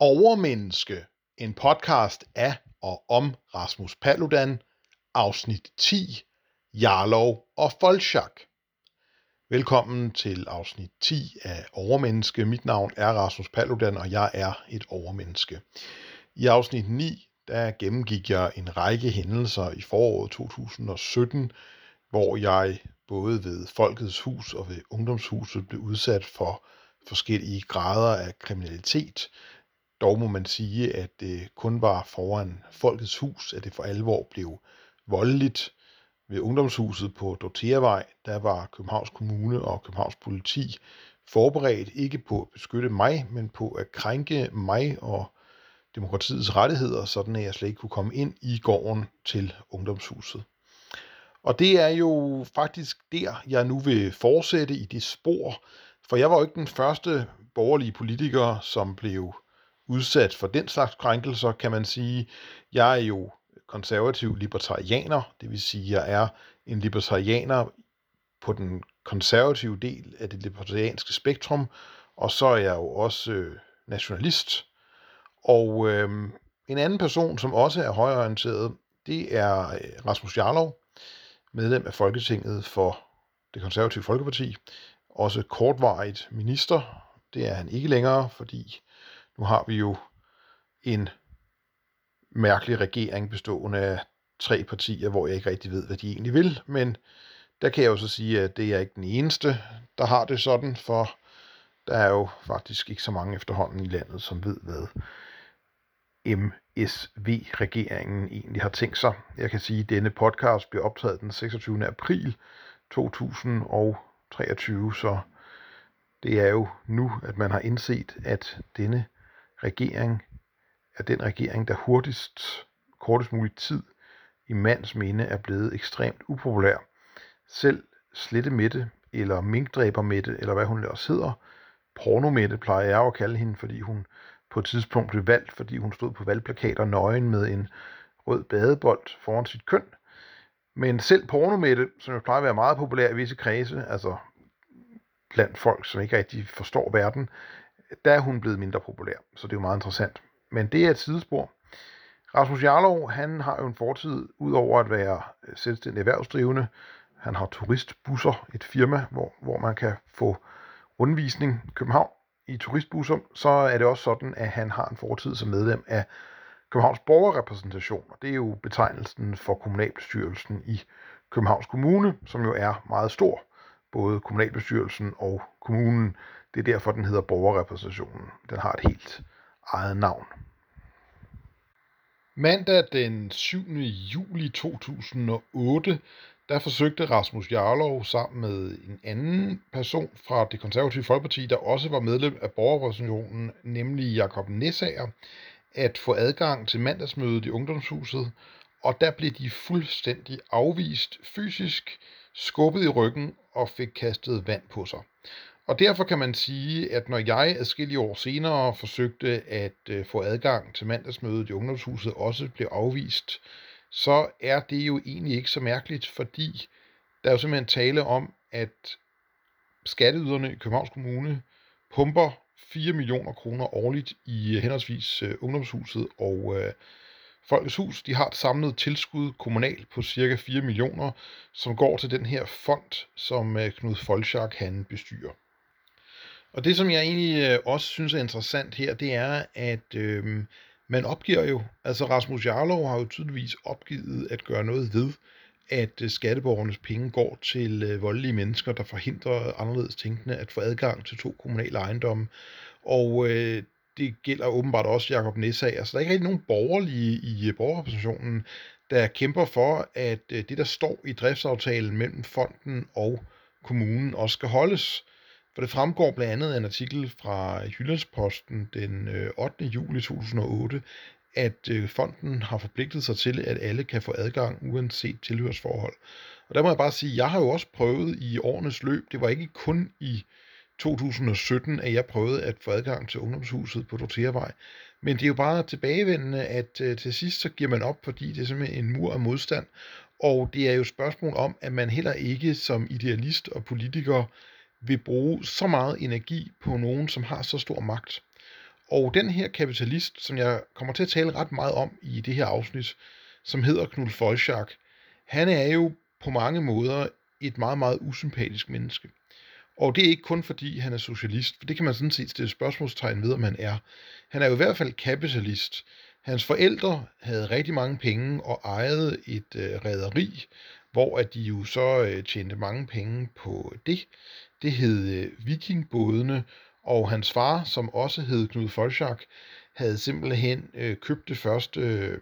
Overmenneske, en podcast af og om Rasmus Paludan, afsnit 10, Jarlov og Folchak. Velkommen til afsnit 10 af Overmenneske. Mit navn er Rasmus Paludan, og jeg er et overmenneske. I afsnit 9, der gennemgik jeg en række hændelser i foråret 2017, hvor jeg både ved Folkets Hus og ved Ungdomshuset blev udsat for forskellige grader af kriminalitet, dog må man sige, at det kun var foran Folkets Hus, at det for alvor blev voldeligt. Ved Ungdomshuset på Dorteavej, der var Københavns Kommune og Københavns Politi forberedt ikke på at beskytte mig, men på at krænke mig og demokratiets rettigheder, sådan at jeg slet ikke kunne komme ind i gården til Ungdomshuset. Og det er jo faktisk der, jeg nu vil fortsætte i det spor, for jeg var jo ikke den første borgerlige politiker, som blev udsat for den slags krænkelser, kan man sige. Jeg er jo konservativ libertarianer, det vil sige, jeg er en libertarianer på den konservative del af det libertarianske spektrum, og så er jeg jo også øh, nationalist. Og øh, en anden person, som også er højorienteret, det er øh, Rasmus Jarlov, medlem af Folketinget for det konservative Folkeparti, også kortvarigt minister. Det er han ikke længere, fordi nu har vi jo en mærkelig regering bestående af tre partier, hvor jeg ikke rigtig ved, hvad de egentlig vil, men der kan jeg jo så sige, at det er ikke den eneste, der har det sådan, for der er jo faktisk ikke så mange efterhånden i landet, som ved, hvad MSV-regeringen egentlig har tænkt sig. Jeg kan sige, at denne podcast bliver optaget den 26. april 2023, så det er jo nu, at man har indset, at denne regering er den regering, der hurtigst, kortest mulig tid i mands minde er blevet ekstremt upopulær. Selv Slette Mette, eller Minkdræber Mette, eller hvad hun ellers hedder, Porno Mette plejer jeg at kalde hende, fordi hun på et tidspunkt blev valgt, fordi hun stod på valgplakater nøgen med en rød badebold foran sit køn. Men selv pornomette, som jo plejer at være meget populær i visse kredse, altså blandt folk, som ikke rigtig forstår verden, der er hun blevet mindre populær. Så det er jo meget interessant. Men det er et sidespor. Rasmus Jarlov, han har jo en fortid, udover at være øh, selvstændig erhvervsdrivende. Han har turistbusser, et firma, hvor, hvor man kan få rundvisning i København i turistbusser. Så er det også sådan, at han har en fortid som medlem af Københavns borgerrepræsentation. Og det er jo betegnelsen for kommunalbestyrelsen i Københavns Kommune, som jo er meget stor. Både kommunalbestyrelsen og kommunen. Det er derfor, den hedder borgerrepræsentationen. Den har et helt eget navn. Mandag den 7. juli 2008, der forsøgte Rasmus Jarlov sammen med en anden person fra det konservative Folkeparti, der også var medlem af borgerrepræsentationen, nemlig Jakob Nessager, at få adgang til mandagsmødet i ungdomshuset, og der blev de fuldstændig afvist fysisk, skubbet i ryggen og fik kastet vand på sig. Og derfor kan man sige, at når jeg adskillige år senere forsøgte at øh, få adgang til mandagsmødet i ungdomshuset også blev afvist, så er det jo egentlig ikke så mærkeligt, fordi der er jo simpelthen tale om, at skatteyderne i Københavns Kommune pumper 4 millioner kroner årligt i øh, henholdsvis øh, ungdomshuset og øh, Folkets Hus. De har et samlet tilskud kommunalt på cirka 4 millioner, som går til den her fond, som øh, Knud Folchak han bestyrer. Og det, som jeg egentlig øh, også synes er interessant her, det er, at øh, man opgiver jo, altså Rasmus Jarlov har jo tydeligvis opgivet at gøre noget ved, at øh, skatteborgernes penge går til øh, voldelige mennesker, der forhindrer anderledes tænkende at få adgang til to kommunale ejendomme. Og øh, det gælder åbenbart også Jakob Nessager. Så der er ikke rigtig nogen borgerlige i øh, borgerrepræsentationen, der kæmper for, at det, der står i driftsaftalen mellem fonden og kommunen, også skal holdes. For det fremgår blandt andet af en artikel fra Jyllandsposten den øh, 8. Juli 2008, at øh, fonden har forpligtet sig til, at alle kan få adgang uanset tilhørsforhold. Og der må jeg bare sige, at jeg har jo også prøvet i årenes løb, det var ikke kun i 2017, at jeg prøvede at få adgang til ungdomshuset på Dorteavej. Men det er jo bare tilbagevendende, at øh, til sidst så giver man op, fordi det er simpelthen en mur af modstand. Og det er jo et spørgsmål om, at man heller ikke som idealist og politiker vil bruge så meget energi på nogen, som har så stor magt. Og den her kapitalist, som jeg kommer til at tale ret meget om i det her afsnit, som hedder Knud Folchak, han er jo på mange måder et meget, meget usympatisk menneske. Og det er ikke kun fordi, han er socialist, for det kan man sådan set stille spørgsmålstegn ved, om han er. Han er jo i hvert fald kapitalist. Hans forældre havde rigtig mange penge og ejede et øh, rederi, hvor at de jo så øh, tjente mange penge på det. Det hed øh, Vikingbådene, og hans far, som også hed Knud Folchak, havde simpelthen øh, købt det første øh,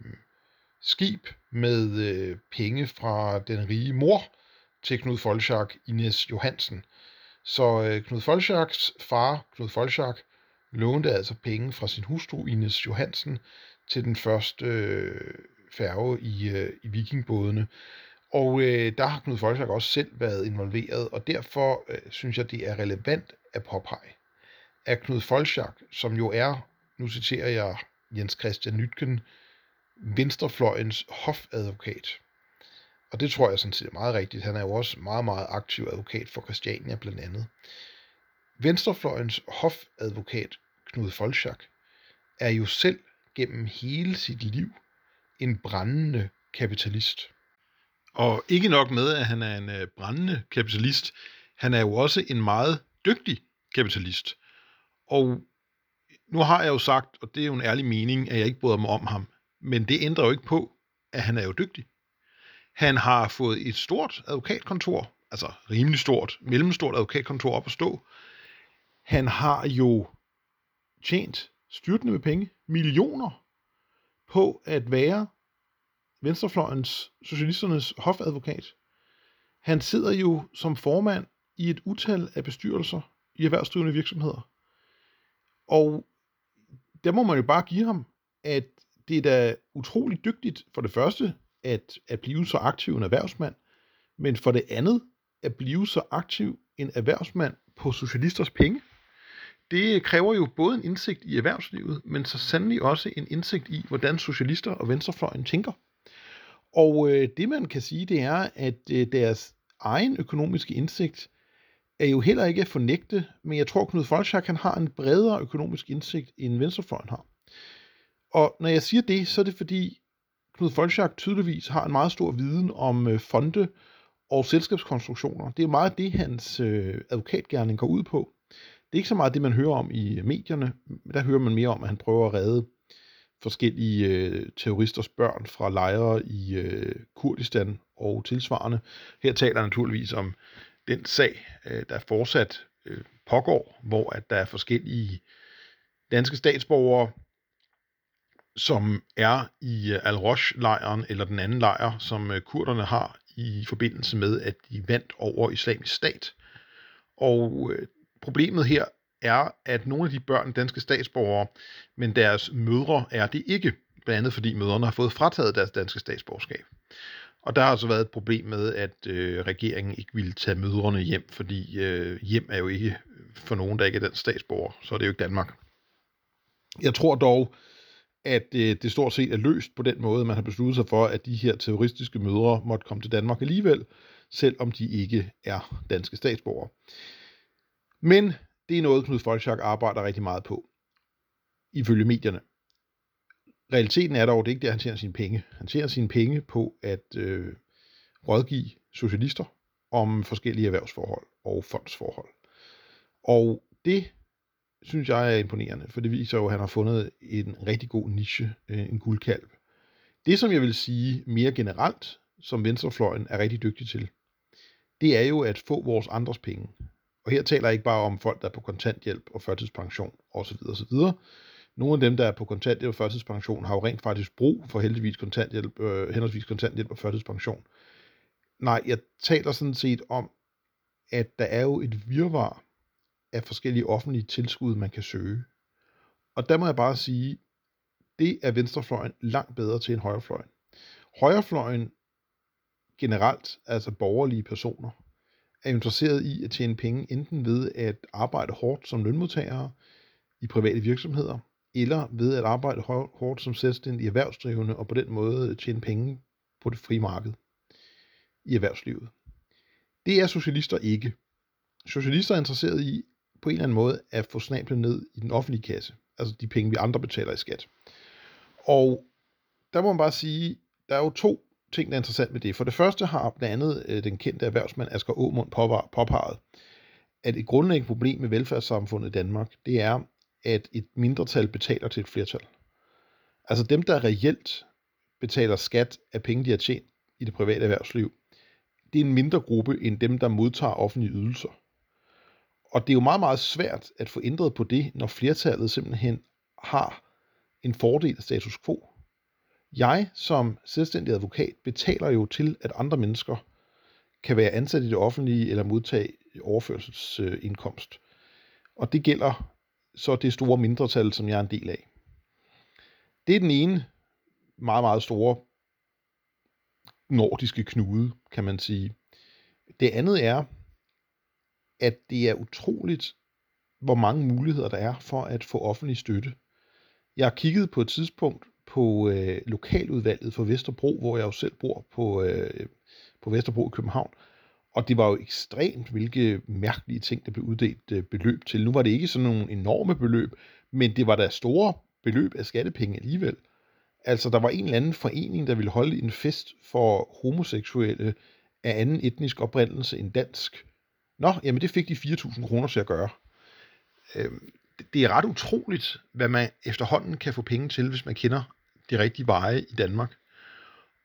skib med øh, penge fra den rige mor til Knud Folchak, Ines Johansen. Så øh, Knud Folchaks far, Knud Folchak, lånte altså penge fra sin hustru Ines Johansen til den første øh, færge i, øh, i vikingbådene. Og øh, der har Knud Folchak også selv været involveret, og derfor øh, synes jeg, det er relevant at påpege, at Knud Folchak, som jo er, nu citerer jeg Jens Christian Nytken, venstrefløjens hofadvokat. Og det tror jeg sådan set er meget rigtigt. Han er jo også meget, meget aktiv advokat for Christiania blandt andet. Venstrefløjens hofadvokat Knud Folchak er jo selv gennem hele sit liv en brændende kapitalist. Og ikke nok med, at han er en øh, brændende kapitalist, han er jo også en meget dygtig kapitalist. Og nu har jeg jo sagt, og det er jo en ærlig mening, at jeg ikke bryder mig om ham, men det ændrer jo ikke på, at han er jo dygtig. Han har fået et stort advokatkontor, altså rimelig stort, mellemstort advokatkontor op at stå. Han har jo tjent styrtende med penge, millioner, på at være venstrefløjens, socialisternes hofadvokat. Han sidder jo som formand i et utal af bestyrelser i erhvervsdrivende virksomheder. Og der må man jo bare give ham, at det er da utroligt dygtigt for det første at, at blive så aktiv en erhvervsmand, men for det andet at blive så aktiv en erhvervsmand på socialisters penge. Det kræver jo både en indsigt i erhvervslivet, men så sandelig også en indsigt i, hvordan socialister og venstrefløjen tænker. Og øh, det man kan sige, det er, at øh, deres egen økonomiske indsigt er jo heller ikke at fornægte, men jeg tror, Knud Folchak han har en bredere økonomisk indsigt, end venstrefløjen har. Og når jeg siger det, så er det fordi, Knud Folchak tydeligvis har en meget stor viden om øh, fonde og selskabskonstruktioner. Det er meget det, hans øh, advokatgærning går ud på. Det er ikke så meget det, man hører om i medierne. Der hører man mere om, at han prøver at redde forskellige øh, terroristers børn fra lejre i øh, Kurdistan og tilsvarende. Her taler han naturligvis om den sag, øh, der fortsat øh, pågår, hvor at der er forskellige danske statsborgere, som er i øh, Al-Rosh-lejren, eller den anden lejr, som øh, kurderne har i forbindelse med, at de vandt over islamisk stat. Og øh, problemet her er, at nogle af de børn danske statsborgere, men deres mødre er det ikke, blandt andet fordi mødrene har fået frataget deres danske statsborgerskab. Og der har altså været et problem med, at øh, regeringen ikke ville tage mødrene hjem, fordi øh, hjem er jo ikke øh, for nogen, der ikke er dansk statsborger, så er det jo ikke Danmark. Jeg tror dog, at øh, det stort set er løst på den måde, man har besluttet sig for, at de her terroristiske mødre måtte komme til Danmark alligevel, selvom de ikke er danske statsborgere. Men det er noget, Knud Folchak arbejder rigtig meget på, ifølge medierne. Realiteten er dog, det er ikke der, han tjener sine penge. Han tjener sine penge på at øh, rådgive socialister om forskellige erhvervsforhold og fondsforhold. Og det synes jeg er imponerende, for det viser jo, at han har fundet en rigtig god niche, øh, en guldkalv. Det, som jeg vil sige mere generelt, som venstrefløjen er rigtig dygtig til, det er jo at få vores andres penge. Og her taler jeg ikke bare om folk, der er på kontanthjælp og førtidspension osv. osv. Nogle af dem, der er på kontanthjælp og førtidspension, har jo rent faktisk brug for heldigvis kontanthjælp, øh, henholdsvis kontanthjælp og førtidspension. Nej, jeg taler sådan set om, at der er jo et virvar af forskellige offentlige tilskud, man kan søge. Og der må jeg bare sige, det er venstrefløjen langt bedre til end højrefløjen. Højrefløjen generelt, altså borgerlige personer, er interesseret i at tjene penge enten ved at arbejde hårdt som lønmodtagere i private virksomheder, eller ved at arbejde hårdt som selvstændige erhvervsdrivende og på den måde tjene penge på det frie marked i erhvervslivet. Det er socialister ikke. Socialister er interesseret i på en eller anden måde at få snablen ned i den offentlige kasse. altså de penge, vi andre betaler i skat. Og der må man bare sige, der er jo to ting, der er interessant med det. For det første har blandt andet øh, den kendte erhvervsmand Asger Aumund påpeget, at et grundlæggende problem med velfærdssamfundet i Danmark, det er, at et mindretal betaler til et flertal. Altså dem, der reelt betaler skat af penge, de har tjent i det private erhvervsliv, det er en mindre gruppe end dem, der modtager offentlige ydelser. Og det er jo meget, meget svært at få ændret på det, når flertallet simpelthen har en fordel af status quo. Jeg som selvstændig advokat betaler jo til, at andre mennesker kan være ansat i det offentlige eller modtage overførselsindkomst. Og det gælder så det store mindretal, som jeg er en del af. Det er den ene meget, meget store nordiske knude, kan man sige. Det andet er, at det er utroligt, hvor mange muligheder der er for at få offentlig støtte. Jeg har kigget på et tidspunkt på øh, lokaludvalget for Vesterbro, hvor jeg jo selv bor på, øh, på Vesterbro i København. Og det var jo ekstremt, hvilke mærkelige ting, der blev uddelt øh, beløb til. Nu var det ikke sådan nogle enorme beløb, men det var da store beløb af skattepenge alligevel. Altså, der var en eller anden forening, der ville holde en fest for homoseksuelle af anden etnisk oprindelse end dansk. Nå, jamen det fik de 4.000 kroner til at gøre. Øhm, det er ret utroligt, hvad man efterhånden kan få penge til, hvis man kender de rigtige veje i Danmark.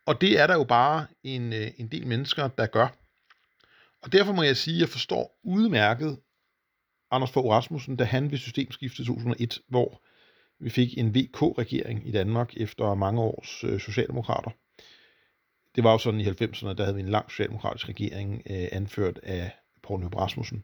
Og det er der jo bare en, øh, en del mennesker, der gør. Og derfor må jeg sige, at jeg forstår udmærket Anders Fogh Rasmussen, da han ved systemskiftet 2001, hvor vi fik en VK-regering i Danmark efter mange års øh, socialdemokrater. Det var jo sådan i 90'erne, der havde vi en lang socialdemokratisk regering, øh, anført af Poul Nyrup Rasmussen.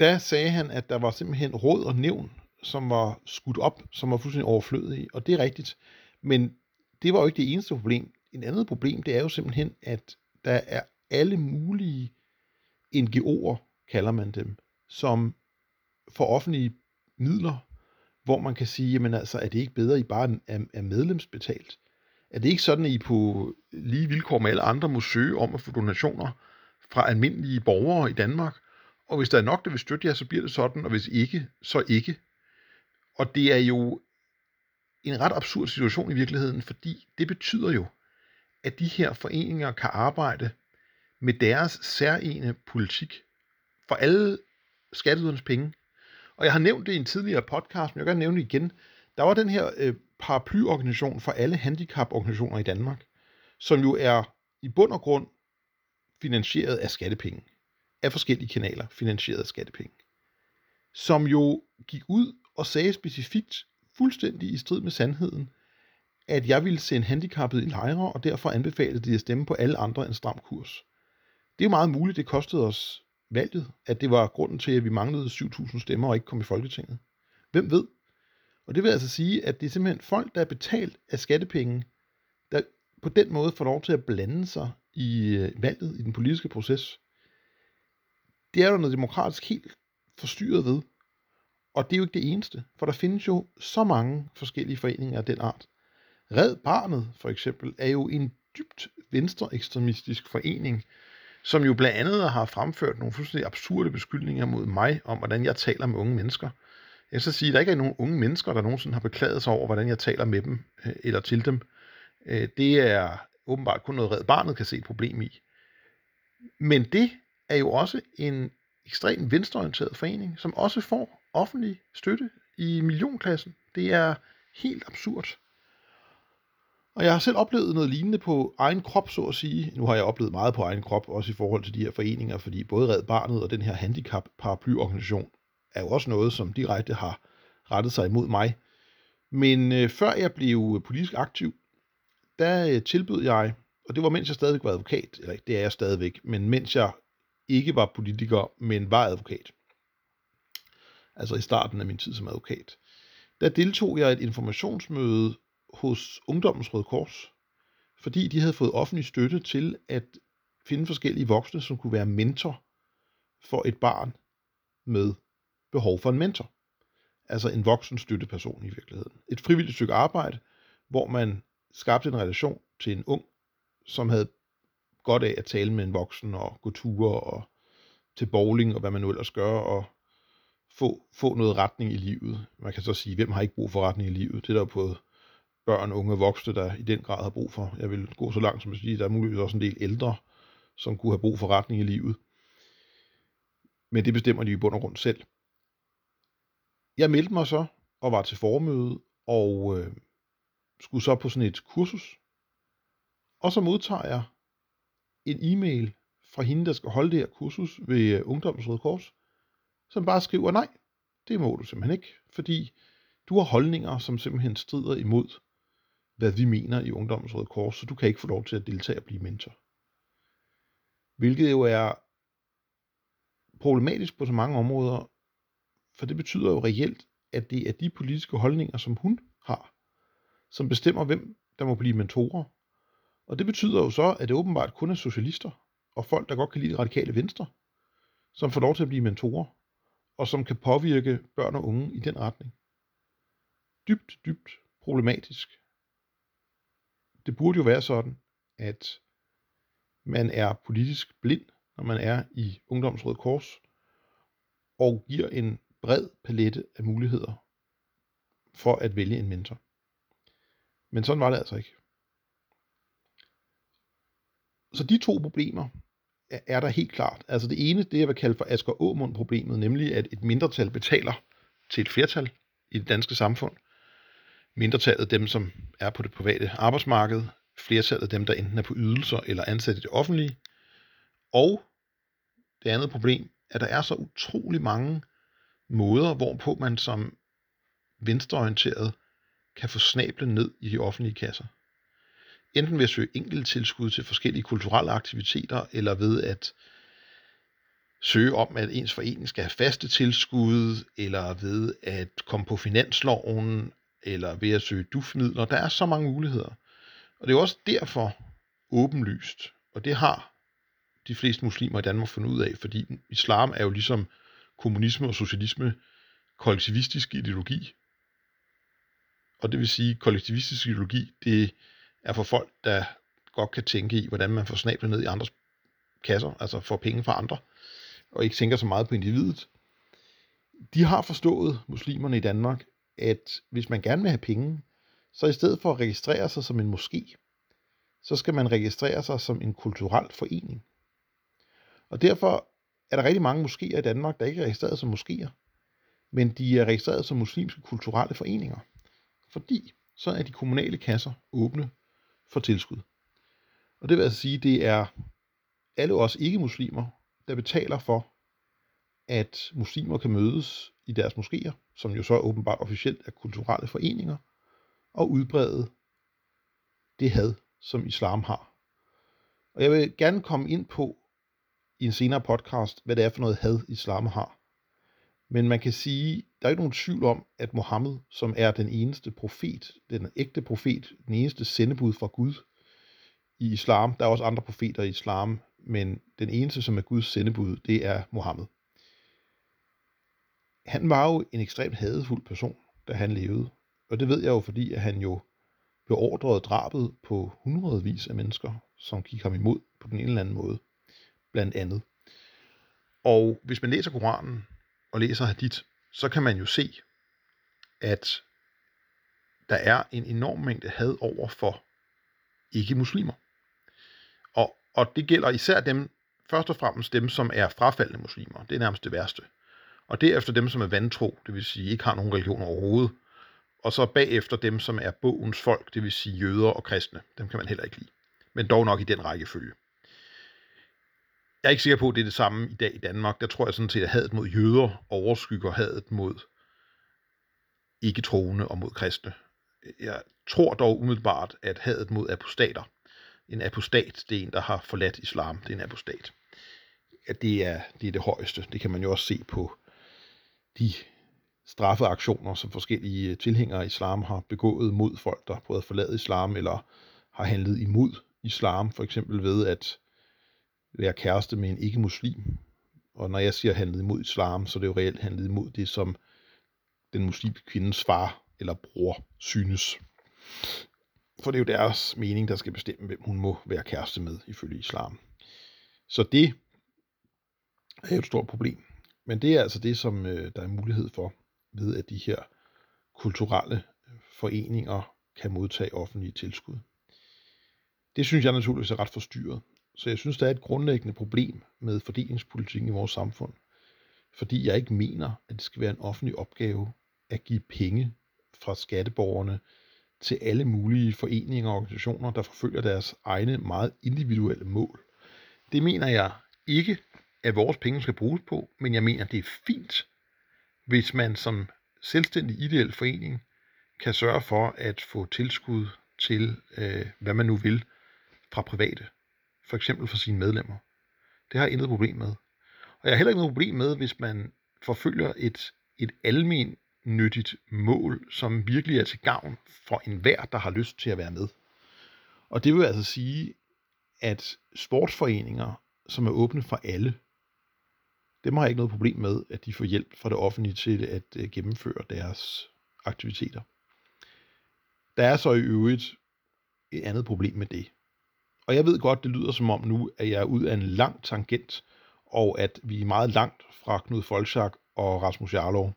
Der sagde han, at der var simpelthen råd og nævn, som var skudt op, som var fuldstændig overflødige, og det er rigtigt. Men det var jo ikke det eneste problem. En andet problem, det er jo simpelthen, at der er alle mulige NGO'er, kalder man dem, som får offentlige midler, hvor man kan sige, jamen altså, er det ikke bedre, at I bare er, er medlemsbetalt? Er det ikke sådan, at I på lige vilkår med alle andre må søge om at få donationer fra almindelige borgere i Danmark? Og hvis der er nok, der vil støtte jer, så bliver det sådan, og hvis ikke, så ikke. Og det er jo en ret absurd situation i virkeligheden, fordi det betyder jo, at de her foreninger kan arbejde med deres særlige politik for alle skatteydernes penge. Og jeg har nævnt det i en tidligere podcast, men jeg kan nævne det igen. Der var den her øh, paraplyorganisation for alle handicaporganisationer i Danmark, som jo er i bund og grund finansieret af skattepenge. Af forskellige kanaler finansieret af skattepenge. Som jo gik ud og sagde specifikt, fuldstændig i strid med sandheden, at jeg ville sende handicappede i lejre, og derfor anbefalede de at stemme på alle andre end stram kurs. Det er jo meget muligt, det kostede os valget, at det var grunden til, at vi manglede 7.000 stemmer og ikke kom i Folketinget. Hvem ved? Og det vil altså sige, at det er simpelthen folk, der er betalt af skattepenge, der på den måde får lov til at blande sig i øh, valget, i den politiske proces. Det er jo noget demokratisk helt forstyrret ved. Og det er jo ikke det eneste, for der findes jo så mange forskellige foreninger af den art. Red Barnet for eksempel er jo en dybt venstreekstremistisk forening, som jo blandt andet har fremført nogle fuldstændig absurde beskyldninger mod mig om, hvordan jeg taler med unge mennesker. Jeg skal sige, at der ikke er nogen unge mennesker, der nogensinde har beklaget sig over, hvordan jeg taler med dem øh, eller til dem. Øh, det er åbenbart kun noget Red Barnet kan se et problem i. Men det er jo også en ekstremt venstreorienteret forening, som også får offentlig støtte i millionklassen. Det er helt absurd. Og jeg har selv oplevet noget lignende på egen krop, så at sige. Nu har jeg oplevet meget på egen krop, også i forhold til de her foreninger, fordi både Red Barnet og den her handicap paraplyorganisation er jo også noget, som direkte har rettet sig imod mig. Men øh, før jeg blev politisk aktiv, der øh, tilbød jeg, og det var mens jeg stadigvæk var advokat, eller det er jeg stadigvæk, men mens jeg ikke var politiker, men var advokat. Altså i starten af min tid som advokat. Der deltog jeg i et informationsmøde hos Ungdommens Røde Kors, fordi de havde fået offentlig støtte til at finde forskellige voksne, som kunne være mentor for et barn med behov for en mentor. Altså en voksen støtteperson i virkeligheden. Et frivilligt stykke arbejde, hvor man skabte en relation til en ung, som havde godt af at tale med en voksen og gå ture og til bowling og hvad man nu ellers gør, og få, få noget retning i livet. Man kan så sige, hvem har ikke brug for retning i livet? Det er der på børn, unge og voksne, der i den grad har brug for. Jeg vil gå så langt som at sige, at der er muligvis også en del ældre, som kunne have brug for retning i livet. Men det bestemmer de i bund og grund selv. Jeg meldte mig så og var til formøde og øh, skulle så på sådan et kursus. Og så modtager jeg en e-mail fra hende, der skal holde det her kursus ved øh, Ungdommens Røde Kors, som bare skriver, nej, det må du simpelthen ikke, fordi du har holdninger, som simpelthen strider imod, hvad vi mener i Ungdommens Røde Kors, så du kan ikke få lov til at deltage og blive mentor. Hvilket jo er problematisk på så mange områder, for det betyder jo reelt, at det er de politiske holdninger, som hun har, som bestemmer, hvem der må blive mentorer. Og det betyder jo så, at det åbenbart kun er socialister og folk, der godt kan lide det radikale venstre, som får lov til at blive mentorer, og som kan påvirke børn og unge i den retning. Dybt, dybt problematisk. Det burde jo være sådan, at man er politisk blind, når man er i Ungdomsrød Kors, og giver en bred palette af muligheder for at vælge en mentor. Men sådan var det altså ikke. Så de to problemer er der helt klart. Altså det ene, det jeg vil kalde for Asger Aumund problemet, nemlig at et mindretal betaler til et flertal i det danske samfund. Mindretallet dem, som er på det private arbejdsmarked, flertallet dem, der enten er på ydelser eller ansat i det offentlige. Og det andet problem, at der er så utrolig mange måder, hvorpå man som venstreorienteret kan få snablen ned i de offentlige kasser. Enten ved at søge enkelt tilskud til forskellige kulturelle aktiviteter, eller ved at søge om, at ens forening skal have faste tilskud, eller ved at komme på finansloven, eller ved at søge dufmidler. Der er så mange muligheder. Og det er også derfor åbenlyst, og det har de fleste muslimer i Danmark fundet ud af, fordi islam er jo ligesom kommunisme og socialisme kollektivistisk ideologi. Og det vil sige, kollektivistisk ideologi, det er for folk, der godt kan tænke i, hvordan man får snablet ned i andres kasser, altså får penge fra andre, og ikke tænker så meget på individet. De har forstået, muslimerne i Danmark, at hvis man gerne vil have penge, så i stedet for at registrere sig som en moské, så skal man registrere sig som en kulturel forening. Og derfor er der rigtig mange moskéer i Danmark, der ikke er registreret som moskéer, men de er registreret som muslimske kulturelle foreninger, fordi så er de kommunale kasser åbne for tilskud. Og det vil altså sige, det er alle os ikke-muslimer, der betaler for, at muslimer kan mødes i deres moskéer, som jo så åbenbart officielt er kulturelle foreninger, og udbrede det had, som islam har. Og jeg vil gerne komme ind på i en senere podcast, hvad det er for noget had, islam har. Men man kan sige, der er ikke nogen tvivl om, at Mohammed, som er den eneste profet, den ægte profet, den eneste sendebud fra Gud i islam, der er også andre profeter i islam, men den eneste, som er Guds sendebud, det er Mohammed. Han var jo en ekstremt hadefuld person, da han levede. Og det ved jeg jo, fordi at han jo beordrede drabet på hundredvis af mennesker, som gik ham imod på den ene eller anden måde, blandt andet. Og hvis man læser Koranen og læser Hadith, så kan man jo se, at der er en enorm mængde had over for ikke-muslimer. Og, og det gælder især dem, først og fremmest dem, som er frafaldende muslimer. Det er nærmest det værste. Og derefter dem, som er vantro, det vil sige ikke har nogen religion overhovedet. Og så bagefter dem, som er bogens folk, det vil sige jøder og kristne. Dem kan man heller ikke lide. Men dog nok i den rækkefølge. Jeg er ikke sikker på, at det er det samme i dag i Danmark. Der tror jeg sådan set, at hadet mod jøder overskygger hadet mod ikke troende og mod kristne. Jeg tror dog umiddelbart, at hadet mod apostater, en apostat, det er en, der har forladt islam, det er en apostat. At det er, det er det højeste. Det kan man jo også se på de straffeaktioner, som forskellige øh, tilhængere af islam har begået mod folk, der har prøvet at forlade islam, eller har handlet imod islam, for eksempel ved at være kæreste med en ikke-muslim. Og når jeg siger handlet imod islam, så er det jo reelt handlet imod det, som den muslimske kvindes far eller bror synes. For det er jo deres mening, der skal bestemme, hvem hun må være kæreste med, ifølge islam. Så det er jo et stort problem. Men det er altså det, som øh, der er mulighed for ved, at de her kulturelle øh, foreninger kan modtage offentlige tilskud. Det synes jeg naturligvis er ret forstyrret. Så jeg synes, der er et grundlæggende problem med fordelingspolitikken i vores samfund. Fordi jeg ikke mener, at det skal være en offentlig opgave at give penge fra skatteborgerne til alle mulige foreninger og organisationer, der forfølger deres egne meget individuelle mål. Det mener jeg ikke, at vores penge skal bruges på, men jeg mener, det er fint, hvis man som selvstændig ideel forening kan sørge for at få tilskud til, øh, hvad man nu vil, fra private. For eksempel for sine medlemmer. Det har jeg intet problem med. Og jeg har heller ikke noget problem med, hvis man forfølger et, et almen nyttigt mål, som virkelig er til gavn for enhver, der har lyst til at være med. Og det vil altså sige, at sportsforeninger, som er åbne for alle, dem har jeg ikke noget problem med, at de får hjælp fra det offentlige til at øh, gennemføre deres aktiviteter. Der er så i øvrigt et andet problem med det. Og jeg ved godt, det lyder som om nu, at jeg er ud af en lang tangent, og at vi er meget langt fra Knud Folchak og Rasmus Jarlov,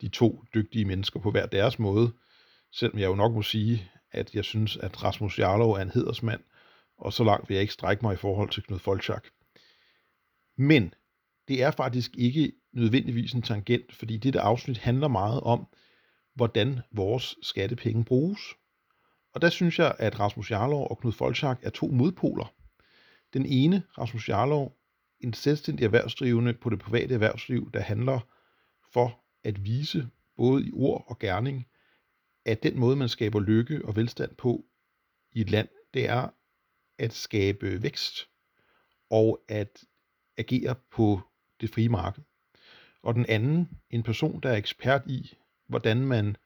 de to dygtige mennesker på hver deres måde, selvom jeg jo nok må sige, at jeg synes, at Rasmus Jarlov er en hedersmand, og så langt vil jeg ikke strække mig i forhold til Knud Folchak. Men det er faktisk ikke nødvendigvis en tangent, fordi dette afsnit handler meget om, hvordan vores skattepenge bruges. Og der synes jeg, at Rasmus Jarlov og Knud Folchak er to modpoler. Den ene, Rasmus Jarlov, en selvstændig erhvervsdrivende på det private erhvervsliv, der handler for at vise, både i ord og gerning, at den måde, man skaber lykke og velstand på i et land, det er at skabe vækst og at agere på det frie marked. Og den anden, en person, der er ekspert i, hvordan man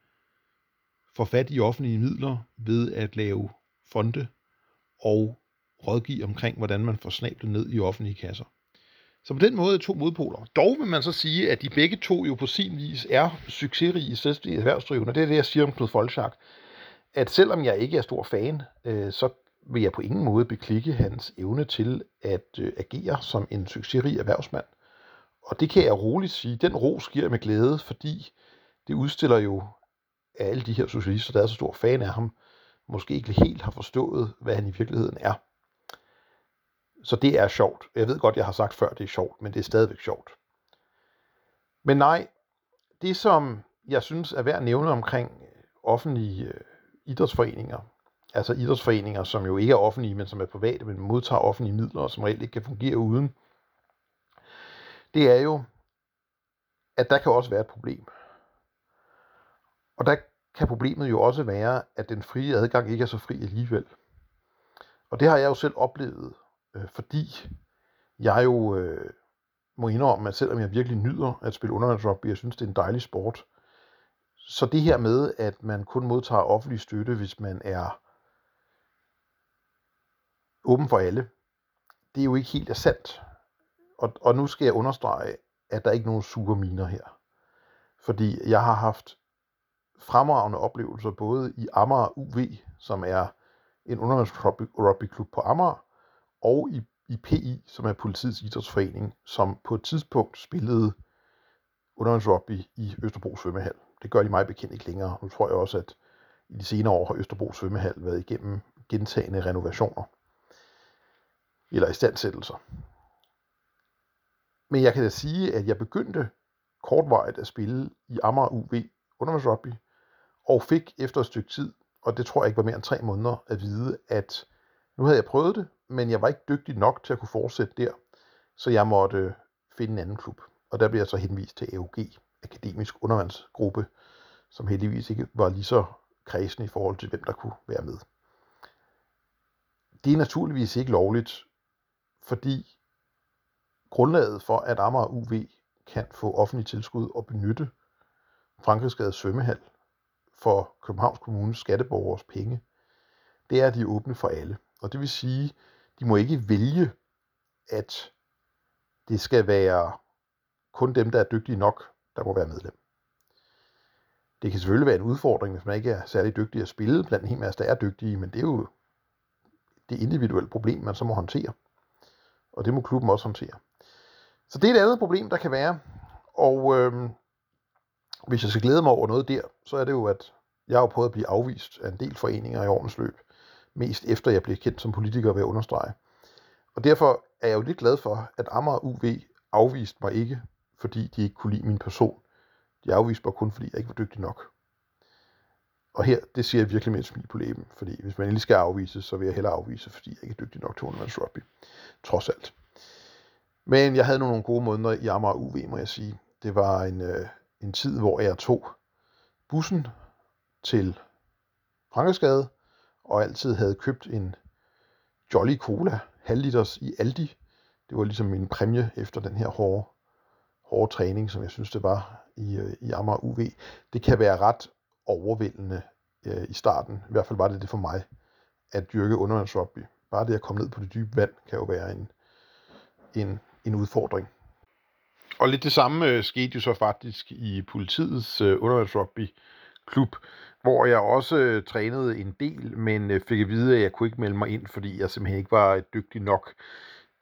får fat i offentlige midler ved at lave fonde og rådgive omkring, hvordan man får snablet ned i offentlige kasser. Så på den måde er to modpoler. Dog vil man så sige, at de begge to jo på sin vis er succesrige selvstændige erhvervsdrivende. Det er det, jeg siger om Knud Folchak. At selvom jeg ikke er stor fan, øh, så vil jeg på ingen måde beklikke hans evne til at øh, agere som en succesrig erhvervsmand. Og det kan jeg roligt sige, den ros giver med glæde, fordi det udstiller jo, alle de her socialister, der er så stor fan af ham, måske ikke helt har forstået, hvad han i virkeligheden er. Så det er sjovt. Jeg ved godt, jeg har sagt før, det er sjovt, men det er stadigvæk sjovt. Men nej, det som jeg synes er værd at nævne omkring øh, offentlige øh, idrætsforeninger, altså idrætsforeninger, som jo ikke er offentlige, men som er private, men modtager offentlige midler, og som reelt ikke kan fungere uden, det er jo, at der kan også være et problem. Og der kan problemet jo også være, at den frie adgang ikke er så fri alligevel. Og det har jeg jo selv oplevet, øh, fordi jeg jo øh, må indrømme, at selvom jeg virkelig nyder at spille undervandsrugby, jeg synes, det er en dejlig sport, så det her med, at man kun modtager offentlig støtte, hvis man er åben for alle, det er jo ikke helt er sandt. Og, og nu skal jeg understrege, at der er ikke nogen miner her. Fordi jeg har haft fremragende oplevelser både i Amager UV, som er en undervandsrugbyklub på Amager, og i, i PI, som er politiets idrætsforening, som på et tidspunkt spillede undervandsrugby i Østerbro svømmehal. Det gør de mig bekendt ikke længere. Nu tror jeg også, at i de senere år har Østerbro svømmehal været igennem gentagende renovationer eller istandsættelser. Men jeg kan da sige, at jeg begyndte kortvarigt at spille i Amager UV undervandsrugby, og fik efter et stykke tid, og det tror jeg ikke var mere end tre måneder, at vide, at nu havde jeg prøvet det, men jeg var ikke dygtig nok til at kunne fortsætte der, så jeg måtte øh, finde en anden klub. Og der blev jeg så henvist til AUG, Akademisk Undervandsgruppe, som heldigvis ikke var lige så kredsen i forhold til, hvem der kunne være med. Det er naturligvis ikke lovligt, fordi grundlaget for, at Amager UV kan få offentlig tilskud og benytte Frankrigsgade svømmehal for Københavns Kommunes skatteborgers penge, det er, at de er åbne for alle. Og det vil sige, de må ikke vælge, at det skal være kun dem, der er dygtige nok, der må være medlem. Det kan selvfølgelig være en udfordring, hvis man ikke er særlig dygtig at spille blandt en hel masse, der er dygtige, men det er jo det individuelle problem, man så må håndtere. Og det må klubben også håndtere. Så det er et andet problem, der kan være. Og øh, hvis jeg skal glæde mig over noget der, så er det jo, at jeg har prøvet at blive afvist af en del foreninger i årens løb. Mest efter jeg blev kendt som politiker ved at understrege. Og derfor er jeg jo lidt glad for, at Amager UV afviste mig ikke, fordi de ikke kunne lide min person. De afviste mig kun, fordi jeg ikke var dygtig nok. Og her, det siger jeg virkelig med et smil på læben, fordi hvis man endelig skal afvise, så vil jeg hellere afvise, fordi jeg ikke er dygtig nok til undervands rugby. Trods alt. Men jeg havde nogle gode måneder i Amager UV, må jeg sige. Det var en, øh, en tid, hvor jeg tog bussen til Frankersgade, og altid havde købt en Jolly Cola halvliters i Aldi. Det var ligesom min præmie efter den her hårde, hårde træning, som jeg synes, det var i, øh, i Amager UV. Det kan være ret overvældende øh, i starten. I hvert fald var det det for mig, at dyrke undervandsrugby. Bare det at komme ned på det dybe vand, kan jo være en, en, en udfordring. Og lidt det samme øh, skete jo så faktisk i politiets øh, undervandsrugby klub, hvor jeg også øh, trænede en del, men øh, fik at vide, at jeg kunne ikke melde mig ind, fordi jeg simpelthen ikke var øh, dygtig nok.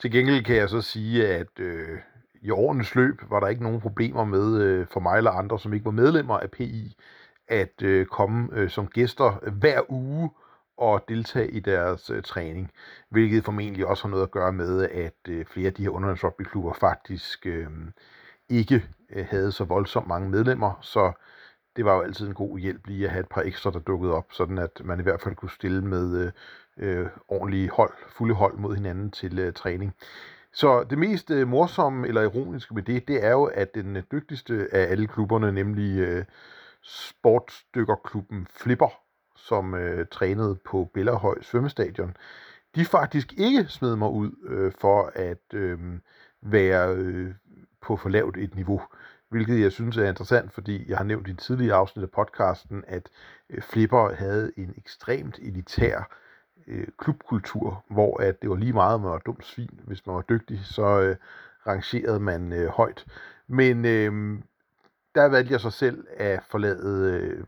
Til gengæld kan jeg så sige, at øh, i årenes løb var der ikke nogen problemer med øh, for mig eller andre, som ikke var medlemmer af PI, at øh, komme øh, som gæster hver uge og deltage i deres øh, træning, hvilket formentlig også har noget at gøre med, at øh, flere af de her underlandsrugbyklubber faktisk øh, ikke øh, havde så voldsomt mange medlemmer, så det var jo altid en god hjælp lige at have et par ekstra, der dukkede op, sådan at man i hvert fald kunne stille med øh, øh, ordentlige hold, fulde hold mod hinanden til øh, træning. Så det mest øh, morsomme eller ironiske med det, det er jo, at den øh, dygtigste af alle klubberne, nemlig øh, sportsdykkerklubben Flipper, som øh, trænede på Bellerhøj svømmestadion, de faktisk ikke smed mig ud øh, for at øh, være øh, på for lavt et niveau. Hvilket jeg synes er interessant, fordi jeg har nævnt i en tidligere afsnit af podcasten, at øh, Flipper havde en ekstremt elitær øh, klubkultur, hvor at det var lige meget, om man var dumt svin. Hvis man var dygtig, så øh, rangerede man øh, højt. Men øh, der valgte jeg så selv at forlade øh,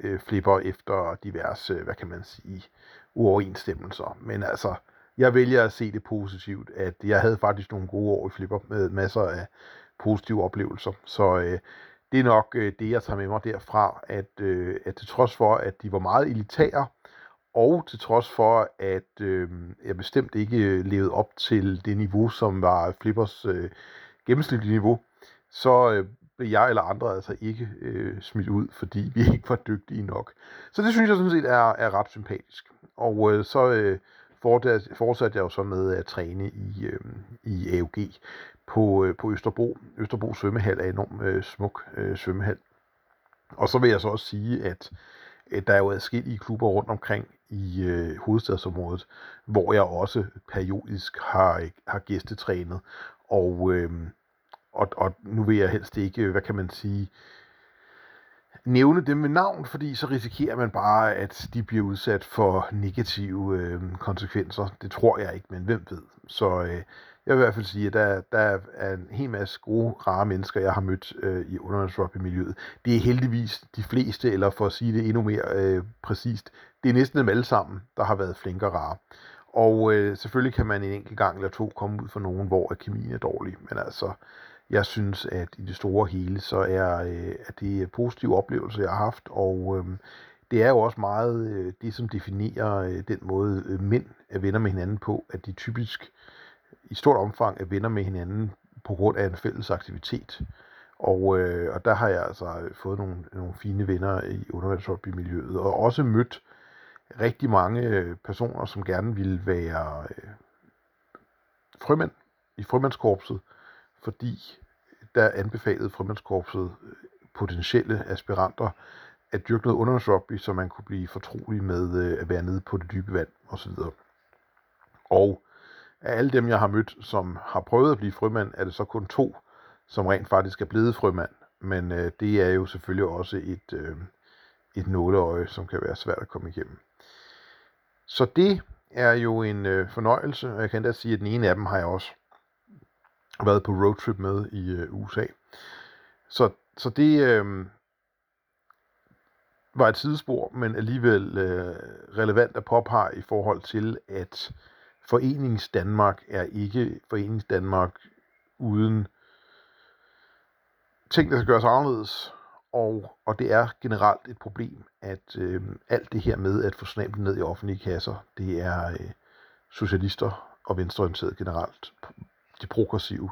øh, Flipper efter diverse, hvad kan man sige, uoverensstemmelser. Men altså, jeg vælger at se det positivt, at jeg havde faktisk nogle gode år i Flipper med masser af positive oplevelser. Så øh, det er nok øh, det, jeg tager med mig derfra, at, øh, at til trods for, at de var meget elitære, og til trods for, at øh, jeg bestemt ikke øh, levede op til det niveau, som var Flippers øh, gennemsnitlige niveau, så øh, blev jeg eller andre altså ikke øh, smidt ud, fordi vi ikke var dygtige nok. Så det synes jeg sådan set er, er ret sympatisk. Og øh, så øh, fortsatte jeg jo så med at træne i, øh, i AUG på, øh, på Østerbro. Østerbro svømmehal er en enormt øh, smuk øh, svømmehal. Og så vil jeg så også sige, at øh, der er jo adskillige klubber rundt omkring i øh, hovedstadsområdet, hvor jeg også periodisk har, har gæstetrænet. Og, øh, og, og nu vil jeg helst ikke, hvad kan man sige, nævne dem med navn, fordi så risikerer man bare, at de bliver udsat for negative øh, konsekvenser. Det tror jeg ikke, men hvem ved. Så øh, jeg vil i hvert fald sige, at der, der er en hel masse gode, rare mennesker, jeg har mødt øh, i undervandsrugby-miljøet. Det er heldigvis de fleste, eller for at sige det endnu mere øh, præcist, det er næsten dem alle sammen, der har været flinke og rare. Og øh, selvfølgelig kan man en enkelt gang eller to komme ud for nogen, hvor kemien er dårlig, men altså, jeg synes, at i det store hele, så er, øh, at det er positive oplevelser, jeg har haft, og øh, det er jo også meget øh, det, som definerer øh, den måde, øh, mænd er venner med hinanden på, at de typisk i stort omfang er venner med hinanden på grund af en fælles aktivitet. Og, øh, og der har jeg altså øh, fået nogle, nogle fine venner i undervandsrugby-miljøet, og også mødt rigtig mange øh, personer, som gerne ville være øh, frømænd i frømandskorpset, fordi der anbefalede frømandskorpset øh, potentielle aspiranter at dyrke noget undervandsrugby, så man kunne blive fortrolig med øh, at være nede på det dybe vand osv. Og af alle dem, jeg har mødt, som har prøvet at blive frømand, er det så kun to, som rent faktisk er blevet frømand. Men øh, det er jo selvfølgelig også et, øh, et nåleøje, som kan være svært at komme igennem. Så det er jo en øh, fornøjelse, og jeg kan da sige, at den ene af dem har jeg også været på roadtrip med i øh, USA. Så, så det øh, var et sidespor, men alligevel øh, relevant at påpege i forhold til, at øh, Danmark er ikke Forenings Danmark uden ting, der skal gøres anderledes, og, og det er generelt et problem, at øh, alt det her med at få snablen ned i offentlige kasser, det er øh, socialister og venstreorienterede generelt, de progressive,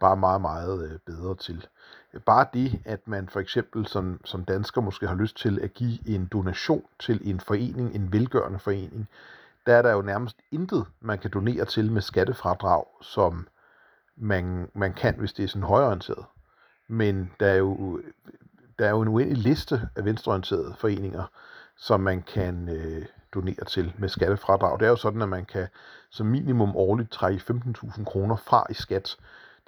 bare meget, meget øh, bedre til. Bare det, at man for eksempel som, som dansker måske har lyst til at give en donation til en forening, en velgørende forening, der er der jo nærmest intet, man kan donere til med skattefradrag, som man, man kan, hvis det er sådan højorienteret. Men der er jo, der er jo en uendelig liste af venstreorienterede foreninger, som man kan øh, donere til med skattefradrag. Det er jo sådan, at man kan som minimum årligt trække 15.000 kroner fra i skat.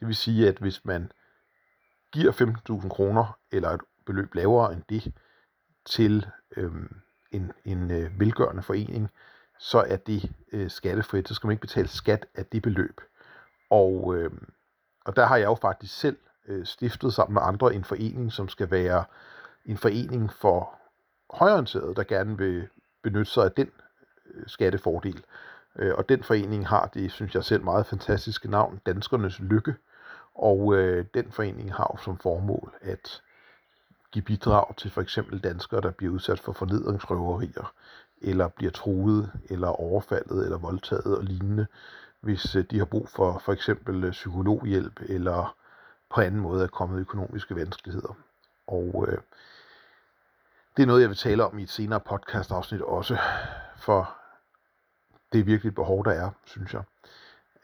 Det vil sige, at hvis man giver 15.000 kroner eller et beløb lavere end det til øh, en, en øh, velgørende forening, så er det øh, skattefrit. Så skal man ikke betale skat af det beløb. Og, øh, og der har jeg jo faktisk selv øh, stiftet sammen med andre en forening, som skal være en forening for højorienterede, der gerne vil benytte sig af den øh, skattefordel. Øh, og den forening har det, synes jeg selv, meget fantastiske navn, Danskernes Lykke. Og øh, den forening har jo som formål at give bidrag til for eksempel danskere, der bliver udsat for fornedringsrøverier, eller bliver truet, eller overfaldet, eller voldtaget og lignende, hvis øh, de har brug for for eksempel øh, psykologhjælp, eller på anden måde er kommet økonomiske vanskeligheder. Og øh, det er noget, jeg vil tale om i et senere podcast-afsnit også, for det er virkelig et behov, der er, synes jeg.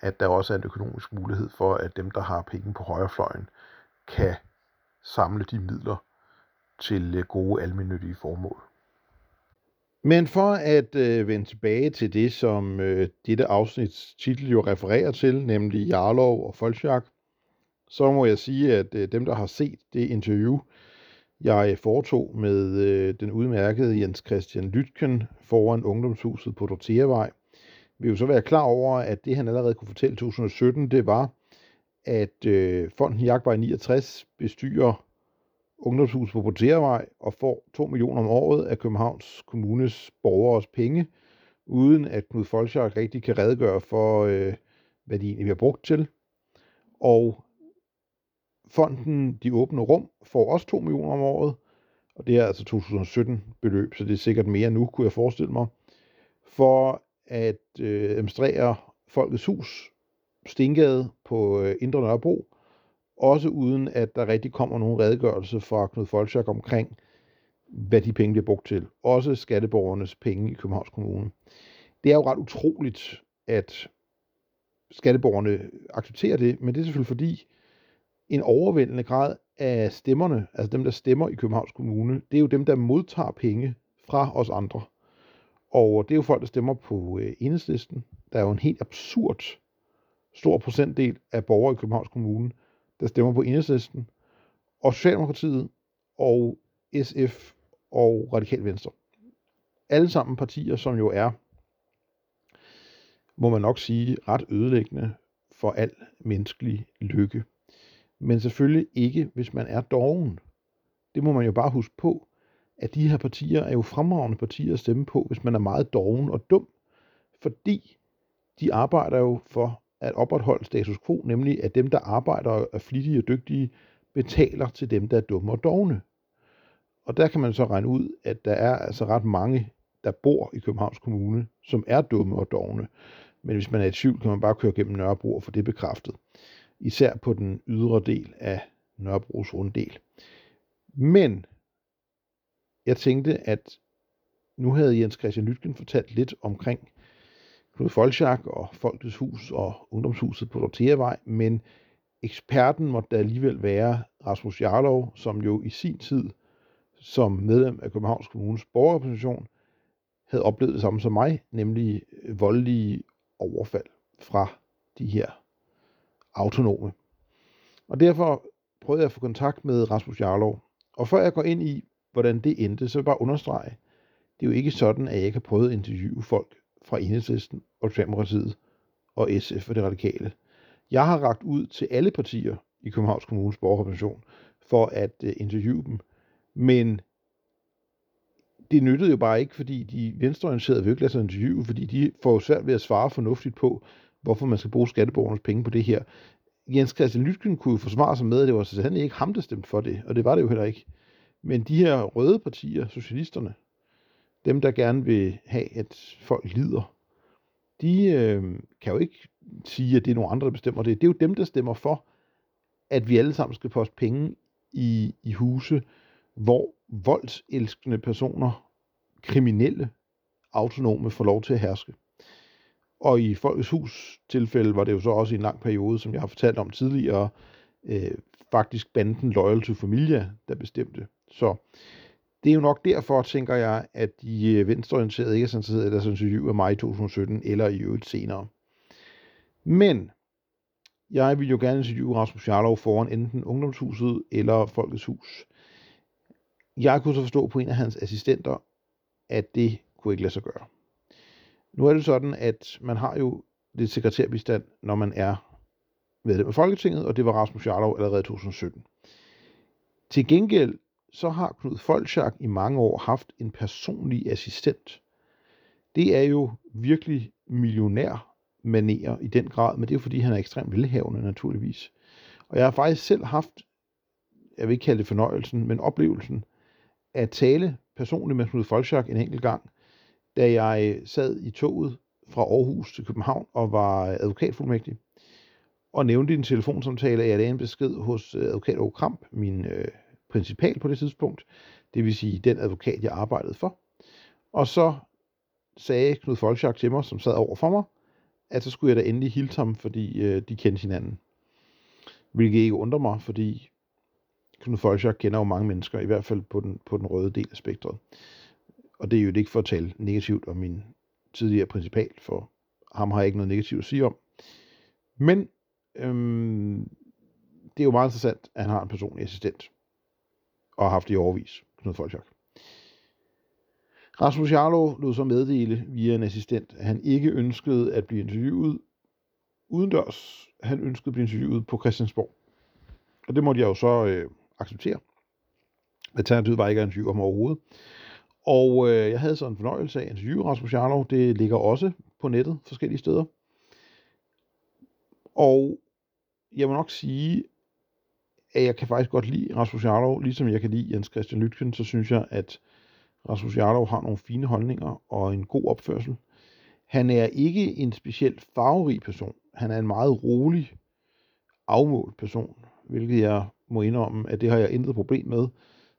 At der også er en økonomisk mulighed for, at dem, der har penge på højrefløjen, kan samle de midler til øh, gode almindelige formål. Men for at øh, vende tilbage til det, som øh, dette afsnits titel jo refererer til, nemlig Jarlov og Folchak, så må jeg sige, at øh, dem, der har set det interview, jeg foretog med øh, den udmærkede Jens Christian Lytken foran ungdomshuset på Dorteavej, vil jo så være klar over, at det han allerede kunne fortælle i 2017, det var, at øh, Fonden Jagtvej 69 bestyrer ungdomshus på Portervej og får 2 millioner om året af Københavns Kommunes borgeres penge, uden at Knud Folchak rigtig kan redegøre for, øh, hvad de egentlig bliver brugt til. Og fonden De Åbne Rum får også 2 millioner om året, og det er altså 2017 beløb, så det er sikkert mere nu, kunne jeg forestille mig, for at øh, administrere Folkets Hus, Stengade på øh, Indre Nørrebro, også uden at der rigtig kommer nogen redegørelse fra Knud Folchak omkring, hvad de penge bliver brugt til. Også skatteborgernes penge i Københavns Kommune. Det er jo ret utroligt, at skatteborgerne accepterer det, men det er selvfølgelig fordi, en overvældende grad af stemmerne, altså dem, der stemmer i Københavns Kommune, det er jo dem, der modtager penge fra os andre. Og det er jo folk, der stemmer på øh, enhedslisten. Der er jo en helt absurd stor procentdel af borgere i Københavns Kommune, der stemmer på enhedslisten, og Socialdemokratiet, og SF og Radikal Venstre. Alle sammen partier, som jo er, må man nok sige, ret ødelæggende for al menneskelig lykke. Men selvfølgelig ikke, hvis man er doven. Det må man jo bare huske på, at de her partier er jo fremragende partier at stemme på, hvis man er meget doven og dum. Fordi de arbejder jo for at opretholde status quo, nemlig at dem, der arbejder og er flittige og dygtige, betaler til dem, der er dumme og dogne. Og der kan man så regne ud, at der er altså ret mange, der bor i Københavns Kommune, som er dumme og dogne. Men hvis man er i tvivl, kan man bare køre gennem Nørrebro og få det bekræftet især på den ydre del af Nørrebros runddel. Men jeg tænkte, at nu havde Jens Christian Lytgen fortalt lidt omkring Knud Folchak og Folkets Hus og Ungdomshuset på Dorteavej, men eksperten måtte da alligevel være Rasmus Jarlov, som jo i sin tid som medlem af Københavns Kommunes borgerrepræsentation havde oplevet det samme som mig, nemlig voldelige overfald fra de her autonome. Og derfor prøvede jeg at få kontakt med Rasmus Jarlov. Og før jeg går ind i, hvordan det endte, så vil jeg bare understrege, det er jo ikke sådan, at jeg ikke har prøvet at interviewe folk fra Enhedslisten og Socialdemokratiet og SF og det radikale. Jeg har ragt ud til alle partier i Københavns Kommunes borgerrepræsentation for at øh, interviewe dem. Men det nyttede jo bare ikke, fordi de venstreorienterede vil ikke lade sig interviewe, fordi de får jo svært ved at svare fornuftigt på, hvorfor man skal bruge skatteborgernes penge på det her. Jens Christian Lytken kunne jo forsvare sig med, at det var sandelig ikke ham, der stemte for det, og det var det jo heller ikke. Men de her røde partier, socialisterne, dem der gerne vil have, at folk lider, de øh, kan jo ikke sige, at det er nogle andre, der bestemmer det. Det er jo dem, der stemmer for, at vi alle sammen skal poste penge i, i huse, hvor voldselskende personer, kriminelle, autonome får lov til at herske. Og i Folkets Hus tilfælde var det jo så også i en lang periode, som jeg har fortalt om tidligere, øh, faktisk banden Loyal to Familia, der bestemte. Så det er jo nok derfor, tænker jeg, at de øh, venstreorienterede ikke er interesseret i deres interview af mig i 2017 eller i øvrigt senere. Men jeg vil jo gerne interviewe Rasmus Jarlov foran enten Ungdomshuset eller Folkets Hus. Jeg kunne så forstå på en af hans assistenter, at det kunne ikke lade sig gøre. Nu er det sådan, at man har jo lidt sekretærbistand, når man er medlem af Folketinget, og det var Rasmus Jarlov allerede i 2017. Til gengæld så har Knud Folchak i mange år haft en personlig assistent. Det er jo virkelig millionær manerer i den grad, men det er jo fordi, han er ekstremt velhavende naturligvis. Og jeg har faktisk selv haft, jeg vil ikke kalde det fornøjelsen, men oplevelsen at tale personligt med Knud Folchak en enkelt gang, da jeg sad i toget fra Aarhus til København og var advokatfuldmægtig, og nævnte i en telefonsamtale, at jeg lagde en besked hos øh, advokat Åke Kramp, min øh, principal på det tidspunkt, det vil sige den advokat, jeg arbejdede for. Og så sagde Knud Folchak til mig, som sad over for mig, at så skulle jeg da endelig hilse ham, fordi øh, de kendte hinanden. Hvilket ikke undrer mig, fordi Knud Folchak kender jo mange mennesker, i hvert fald på den, på den røde del af spektret. Og det er jo ikke for at tale negativt om min tidligere principal, for ham har jeg ikke noget negativt at sige om. Men øhm, det er jo meget interessant, at han har en personlig assistent og har haft det i overvis, Knud Folchak. Rasmus Jarlov lod så meddele via en assistent, at han ikke ønskede at blive interviewet udendørs. Han ønskede at blive interviewet på Christiansborg. Og det måtte jeg jo så øh, acceptere. Alternativet var ikke at interviewe ham overhovedet. Og øh, jeg havde så en fornøjelse af at interviewe Rasmus Jarlov. Det ligger også på nettet forskellige steder. Og jeg må nok sige, at jeg kan faktisk godt lide Rasmus Jarlov, ligesom jeg kan lide Jens Christian Lytken, så synes jeg, at Rasmus Jarlov har nogle fine holdninger og en god opførsel. Han er ikke en specielt farverig person. Han er en meget rolig, afmålt person, hvilket jeg må indrømme, at det har jeg intet problem med,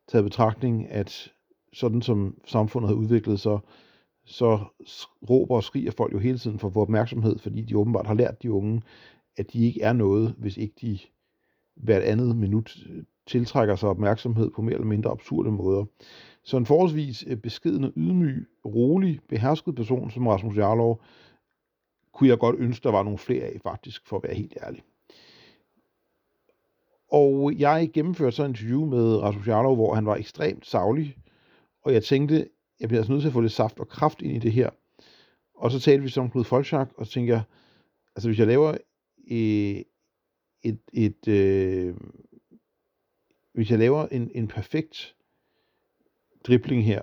taget betragtning, at sådan som samfundet har udviklet sig, så råber og skriger folk jo hele tiden for at få opmærksomhed, fordi de åbenbart har lært de unge, at de ikke er noget, hvis ikke de hvert andet minut øh, tiltrækker sig opmærksomhed på mere eller mindre absurde måder. Så en forholdsvis øh, beskeden og ydmyg, rolig, behersket person som Rasmus Jarlov, kunne jeg godt ønske, der var nogle flere af, faktisk, for at være helt ærlig. Og jeg gennemførte så en interview med Rasmus Jarlov, hvor han var ekstremt savlig, og jeg tænkte, jeg bliver altså nødt til at få lidt saft og kraft ind i det her. Og så talte vi så om Knud Folchak, og så tænkte jeg, altså hvis jeg laver øh, et, et øh, hvis jeg laver en, en perfekt dribling her,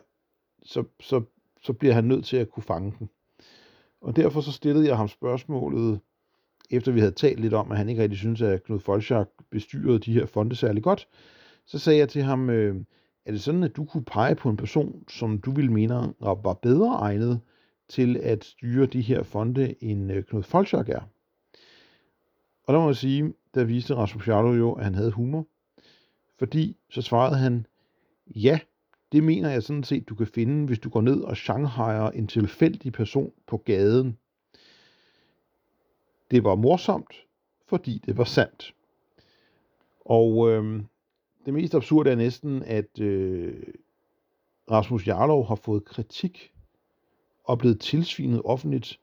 så, så, så bliver han nødt til at kunne fange den. Og derfor så stillede jeg ham spørgsmålet, efter vi havde talt lidt om, at han ikke rigtig synes, at Knud Folchak bestyrede de her fonde særlig godt, så sagde jeg til ham, øh, er det sådan, at du kunne pege på en person, som du ville mene var bedre egnet til at styre de her fonde, end øh, Knud Folchak er? Og der må jeg sige, der viste Rasmus Jarlov jo, at han havde humor. Fordi så svarede han, ja, det mener jeg sådan set, du kan finde, hvis du går ned og shanghaier en tilfældig person på gaden. Det var morsomt, fordi det var sandt. Og øh, det mest absurde er næsten, at øh, Rasmus Jarlov har fået kritik og blevet tilsvinet offentligt,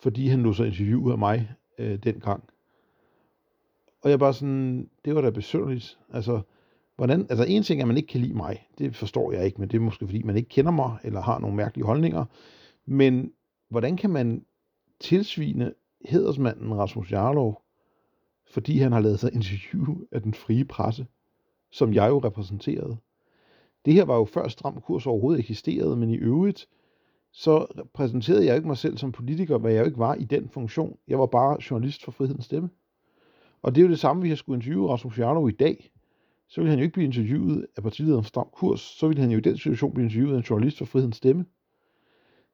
fordi han lå sig interviewe af mig øh, dengang. Og jeg bare sådan, det var da besønderligt. Altså, hvordan, altså en ting er, at man ikke kan lide mig. Det forstår jeg ikke, men det er måske fordi, man ikke kender mig, eller har nogle mærkelige holdninger. Men hvordan kan man tilsvine hedersmanden Rasmus Jarlov, fordi han har lavet sig interview af den frie presse, som jeg jo repræsenterede. Det her var jo før stram kurs overhovedet eksisterede, men i øvrigt, så præsenterede jeg ikke mig selv som politiker, hvad jeg jo ikke var i den funktion. Jeg var bare journalist for Frihedens Stemme. Og det er jo det samme, vi har skulle interviewe Rasmus Jarlov i dag. Så ville han jo ikke blive interviewet af partilederen Stram Kurs. Så ville han jo i den situation blive interviewet af en journalist for Frihedens Stemme.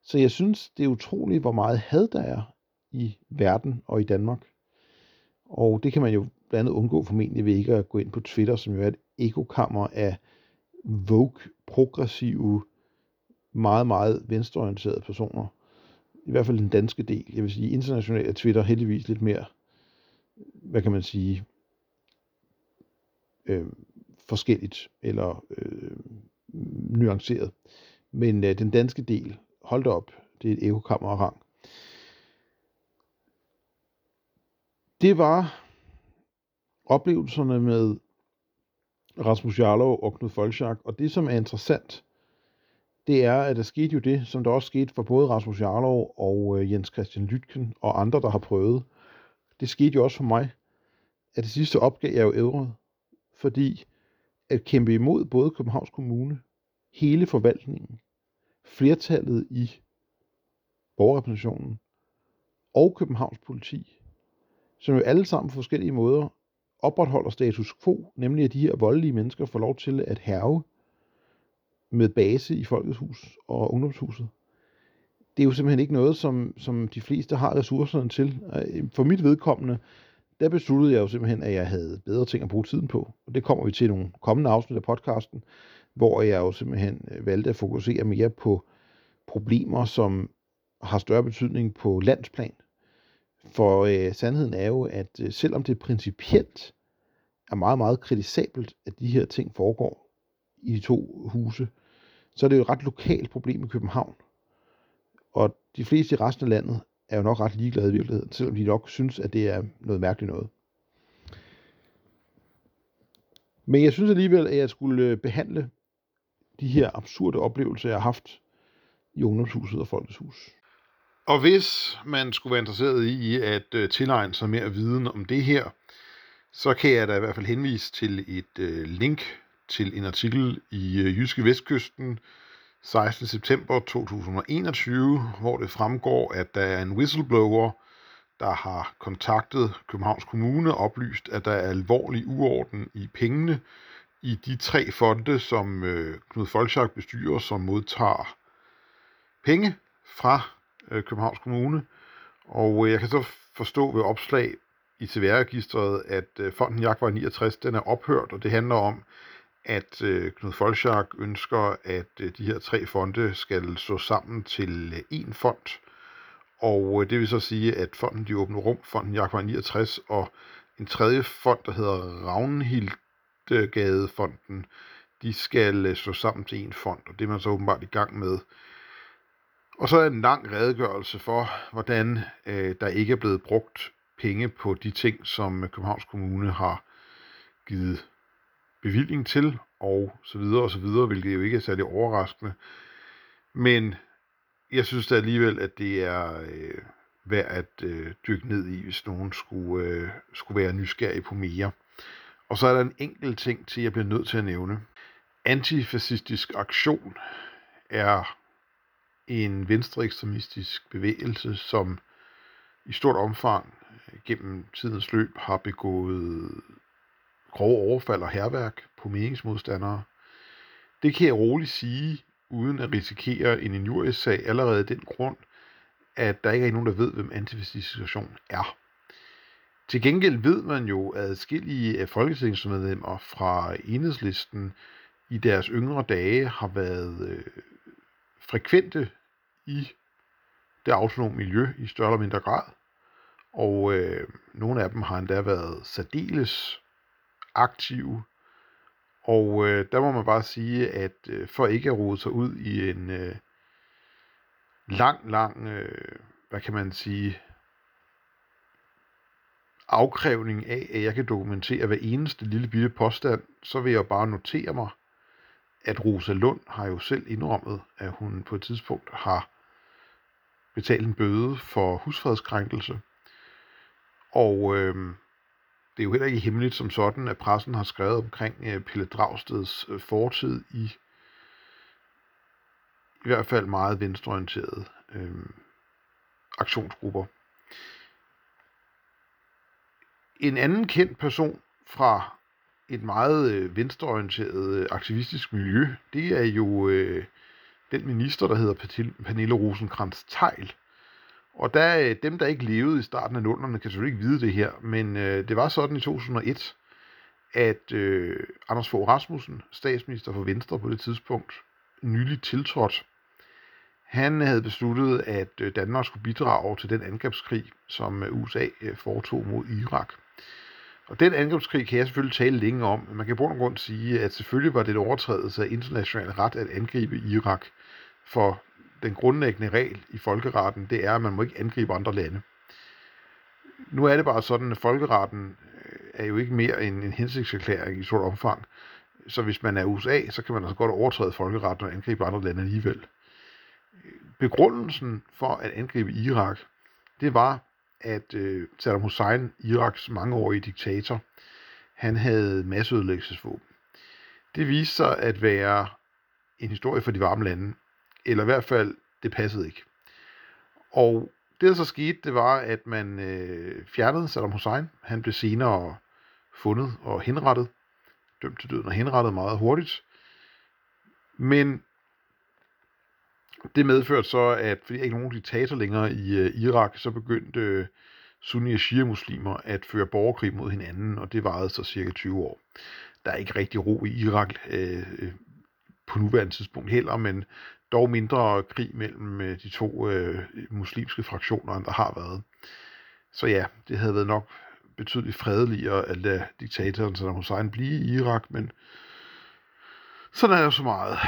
Så jeg synes, det er utroligt, hvor meget had der er i verden og i Danmark. Og det kan man jo blandt andet undgå formentlig ved ikke at gå ind på Twitter, som jo er et ekokammer af woke, progressive, meget, meget venstreorienterede personer. I hvert fald den danske del. Jeg vil sige, internationalt er Twitter heldigvis lidt mere, hvad kan man sige, øh, forskelligt eller øh, nuanceret. Men øh, den danske del, hold da op, det er et ekokammer og rang. Det var oplevelserne med Rasmus Jarlov og Knud Folchak, og det som er interessant, det er, at der skete jo det, som der også skete for både Rasmus Jarlov og øh, Jens Christian Lytken og andre, der har prøvet. Det skete jo også for mig, at det sidste opgav jeg jo ævret, fordi at kæmpe imod både Københavns Kommune, hele forvaltningen, flertallet i borgerrepræsentationen og Københavns politi, som jo alle sammen på forskellige måder opretholder status quo, nemlig at de her voldelige mennesker får lov til at herve med base i Folkets Hus og Ungdomshuset. Det er jo simpelthen ikke noget, som, som de fleste har ressourcerne til. Øh, for mit vedkommende, der besluttede jeg jo simpelthen, at jeg havde bedre ting at bruge tiden på. Og det kommer vi til i nogle kommende afsnit af podcasten, hvor jeg jo simpelthen øh, valgte at fokusere mere på problemer, som har større betydning på landsplan. For øh, sandheden er jo, at øh, selvom det principielt er meget, meget kritisabelt, at de her ting foregår i de to huse, så er det jo et ret lokalt problem i København. Og de fleste i resten af landet er jo nok ret ligeglade i virkeligheden, selvom de nok synes, at det er noget mærkeligt noget. Men jeg synes alligevel, at jeg skulle øh, behandle de her absurde oplevelser, jeg har haft i ungdomshuset og Folkets Hus. Og hvis man skulle være interesseret i at øh, tilegne sig mere viden om det her, så kan jeg da i hvert fald henvise til et øh, link til en artikel i Jyske Vestkysten 16. september 2021, hvor det fremgår, at der er en whistleblower, der har kontaktet Københavns Kommune og oplyst, at der er alvorlig uorden i pengene i de tre fonde, som øh, Knud Folchak bestyrer, som modtager penge fra øh, Københavns Kommune. Og øh, jeg kan så forstå ved opslag i CVR-registret, at øh, fonden Jagtvej 69 den er ophørt, og det handler om, at øh, Knud Folchak ønsker, at øh, de her tre fonde skal stå sammen til øh, én fond. Og øh, det vil så sige, at fonden De Åbne Rum, fonden Jakob 69 og en tredje fond, der hedder Ravnhildgadefonden, de skal øh, stå sammen til en fond, og det er man så åbenbart i gang med. Og så er en lang redegørelse for, hvordan øh, der ikke er blevet brugt penge på de ting, som øh, Københavns Kommune har givet bevilling til, og så videre og så videre, hvilket jo ikke er særlig overraskende. Men jeg synes da alligevel, at det er øh, værd at øh, dykke ned i, hvis nogen skulle, øh, skulle være nysgerrig på mere. Og så er der en enkelt ting til, jeg bliver nødt til at nævne. Antifascistisk aktion er en venstreekstremistisk bevægelse, som i stort omfang gennem tidens løb har begået grove overfald og herværk på meningsmodstandere. Det kan jeg roligt sige, uden at risikere en injuriesag allerede af den grund, at der ikke er nogen, der ved, hvem antifascistisk situation er. Til gengæld ved man jo, at adskillige af folketingsmedlemmer fra enhedslisten i deres yngre dage har været øh, frekvente i det autonome miljø i større eller mindre grad. Og øh, nogle af dem har endda været særdeles aktive. Og øh, der må man bare sige, at øh, for ikke at rode sig ud i en øh, lang, lang, øh, hvad kan man sige, afkrævning af, at jeg kan dokumentere hver eneste lille bitte påstand, så vil jeg bare notere mig, at Rosa Lund har jo selv indrømmet, at hun på et tidspunkt har betalt en bøde for husfredskrænkelse. Og øh, det er jo heller ikke hemmeligt som sådan, at pressen har skrevet omkring øh, Pelle Dragsteds øh, fortid i i hvert fald meget venstreorienterede øh, aktionsgrupper. En anden kendt person fra et meget øh, venstreorienteret øh, aktivistisk miljø, det er jo øh, den minister, der hedder Pernille rosenkrantz teil og der, øh, dem, der ikke levede i starten af nullerne, kan selvfølgelig ikke vide det her, men øh, det var sådan i 2001, at øh, Anders Fogh Rasmussen, statsminister for Venstre på det tidspunkt, nyligt tiltrådt, han havde besluttet, at øh, Danmark skulle bidrage til den angrebskrig, som øh, USA øh, foretog mod Irak. Og den angrebskrig kan jeg selvfølgelig tale længe om, men man kan på grund grund sige, at selvfølgelig var det et overtrædelse af international ret at angribe Irak, for den grundlæggende regel i folkeretten, det er, at man må ikke angribe andre lande. Nu er det bare sådan, at folkeretten øh, er jo ikke mere end en hensigtserklæring i stort omfang. Så hvis man er USA, så kan man altså godt overtræde folkeretten og angribe andre lande alligevel. Begrundelsen for at angribe Irak, det var, at øh, Saddam Hussein, Iraks mangeårige diktator, han havde masseødelæggelsesvåben. Det viste sig at være en historie for de varme lande, eller i hvert fald, det passede ikke. Og det, der så skete, det var, at man øh, fjernede Saddam Hussein. Han blev senere fundet og henrettet, dømt til døden og henrettet meget hurtigt. Men det medførte så, at fordi ikke nogen diktator længere i øh, Irak, så begyndte øh, sunni og shia-muslimer at føre borgerkrig mod hinanden, og det varede så cirka 20 år. Der er ikke rigtig ro i Irak øh, øh på nuværende tidspunkt heller, men dog mindre krig mellem øh, de to øh, muslimske fraktioner, end der har været. Så ja, det havde været nok betydeligt fredeligere at lade diktatoren Saddam Hussein blive i Irak, men sådan er jo så meget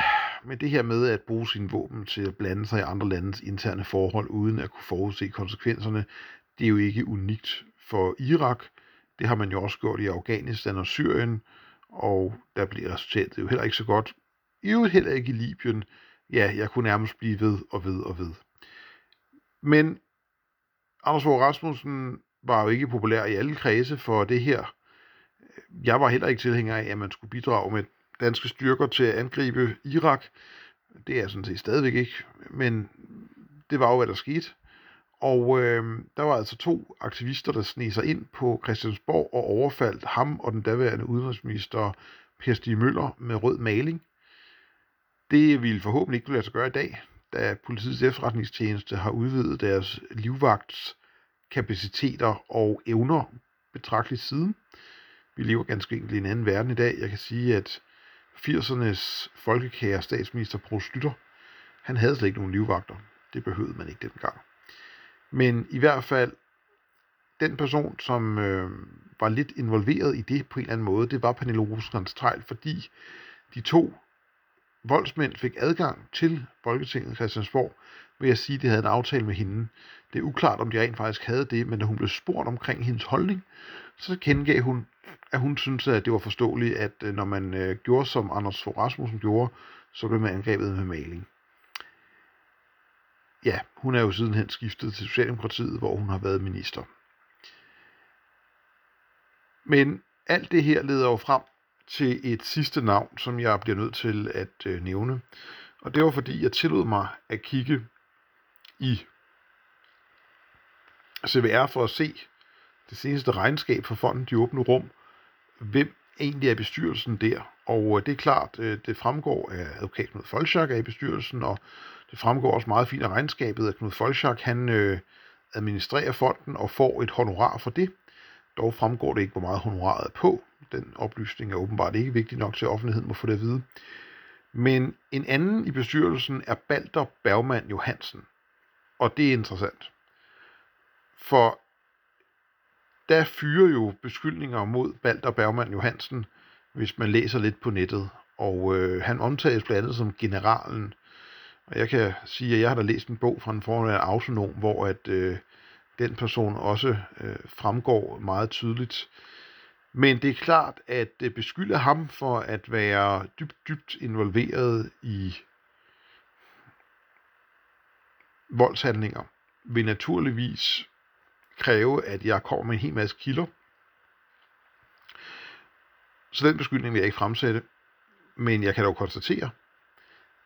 men det her med at bruge sine våben til at blande sig i andre landes interne forhold, uden at kunne forudse konsekvenserne, det er jo ikke unikt for Irak. Det har man jo også gjort i Afghanistan og Syrien, og der bliver resultatet jo heller ikke så godt. I øvrigt heller ikke i Libyen. Ja, jeg kunne nærmest blive ved og ved og ved. Men Anders Fogh Rasmussen var jo ikke populær i alle kredse for det her. Jeg var heller ikke tilhænger af, at man skulle bidrage med danske styrker til at angribe Irak. Det er sådan set stadigvæk ikke, men det var jo, hvad der skete. Og øh, der var altså to aktivister, der sneg sig ind på Christiansborg og overfaldt ham og den daværende udenrigsminister Per Stig Møller med rød maling. Det ville forhåbentlig ikke kunne lade sig gøre i dag, da politiets efterretningstjeneste har udvidet deres livvagtskapaciteter og evner betragteligt siden. Vi lever ganske enkelt i en anden verden i dag. Jeg kan sige, at 80'ernes folkekære statsminister Poul Slytter, han havde slet ikke nogen livvagter. Det behøvede man ikke dengang. Men i hvert fald, den person, som øh, var lidt involveret i det på en eller anden måde, det var Pernille rosenkrantz teil fordi de to voldsmænd fik adgang til Folketinget Christiansborg ved at sige, at de havde en aftale med hende. Det er uklart, om de rent faktisk havde det, men da hun blev spurgt omkring hendes holdning, så kendegav hun, at hun synes, at det var forståeligt, at øh, når man øh, gjorde, som Anders Fogh Rasmussen gjorde, så blev man angrebet med maling. Ja, hun er jo sidenhen skiftet til Socialdemokratiet, hvor hun har været minister. Men alt det her leder jo frem til et sidste navn, som jeg bliver nødt til at øh, nævne. Og det var fordi, jeg tillod mig at kigge i CVR for at se det seneste regnskab for fonden De Åbne Rum, hvem egentlig er bestyrelsen der. Og øh, det er klart, øh, det fremgår af advokat Knud Folchak er i bestyrelsen, og det fremgår også meget fint af regnskabet, at Knud Folchak han øh, administrerer fonden og får et honorar for det. Dog fremgår det ikke, hvor meget honoraret er på. Den oplysning er åbenbart ikke vigtig nok til, at offentligheden må få det at vide. Men en anden i bestyrelsen er Balder Bergmann Johansen. Og det er interessant. For der fyrer jo beskyldninger mod Balder Bergmann Johansen, hvis man læser lidt på nettet. Og øh, han omtales blandt andet som generalen. Og jeg kan sige, at jeg har da læst en bog fra en forhåndende autonom, hvor at øh, den person også øh, fremgår meget tydeligt. Men det er klart, at øh, beskylde ham for at være dybt, dybt involveret i voldshandlinger, vil naturligvis kræve, at jeg kommer med en hel masse kilder. Så den beskyldning vil jeg ikke fremsætte. Men jeg kan dog konstatere,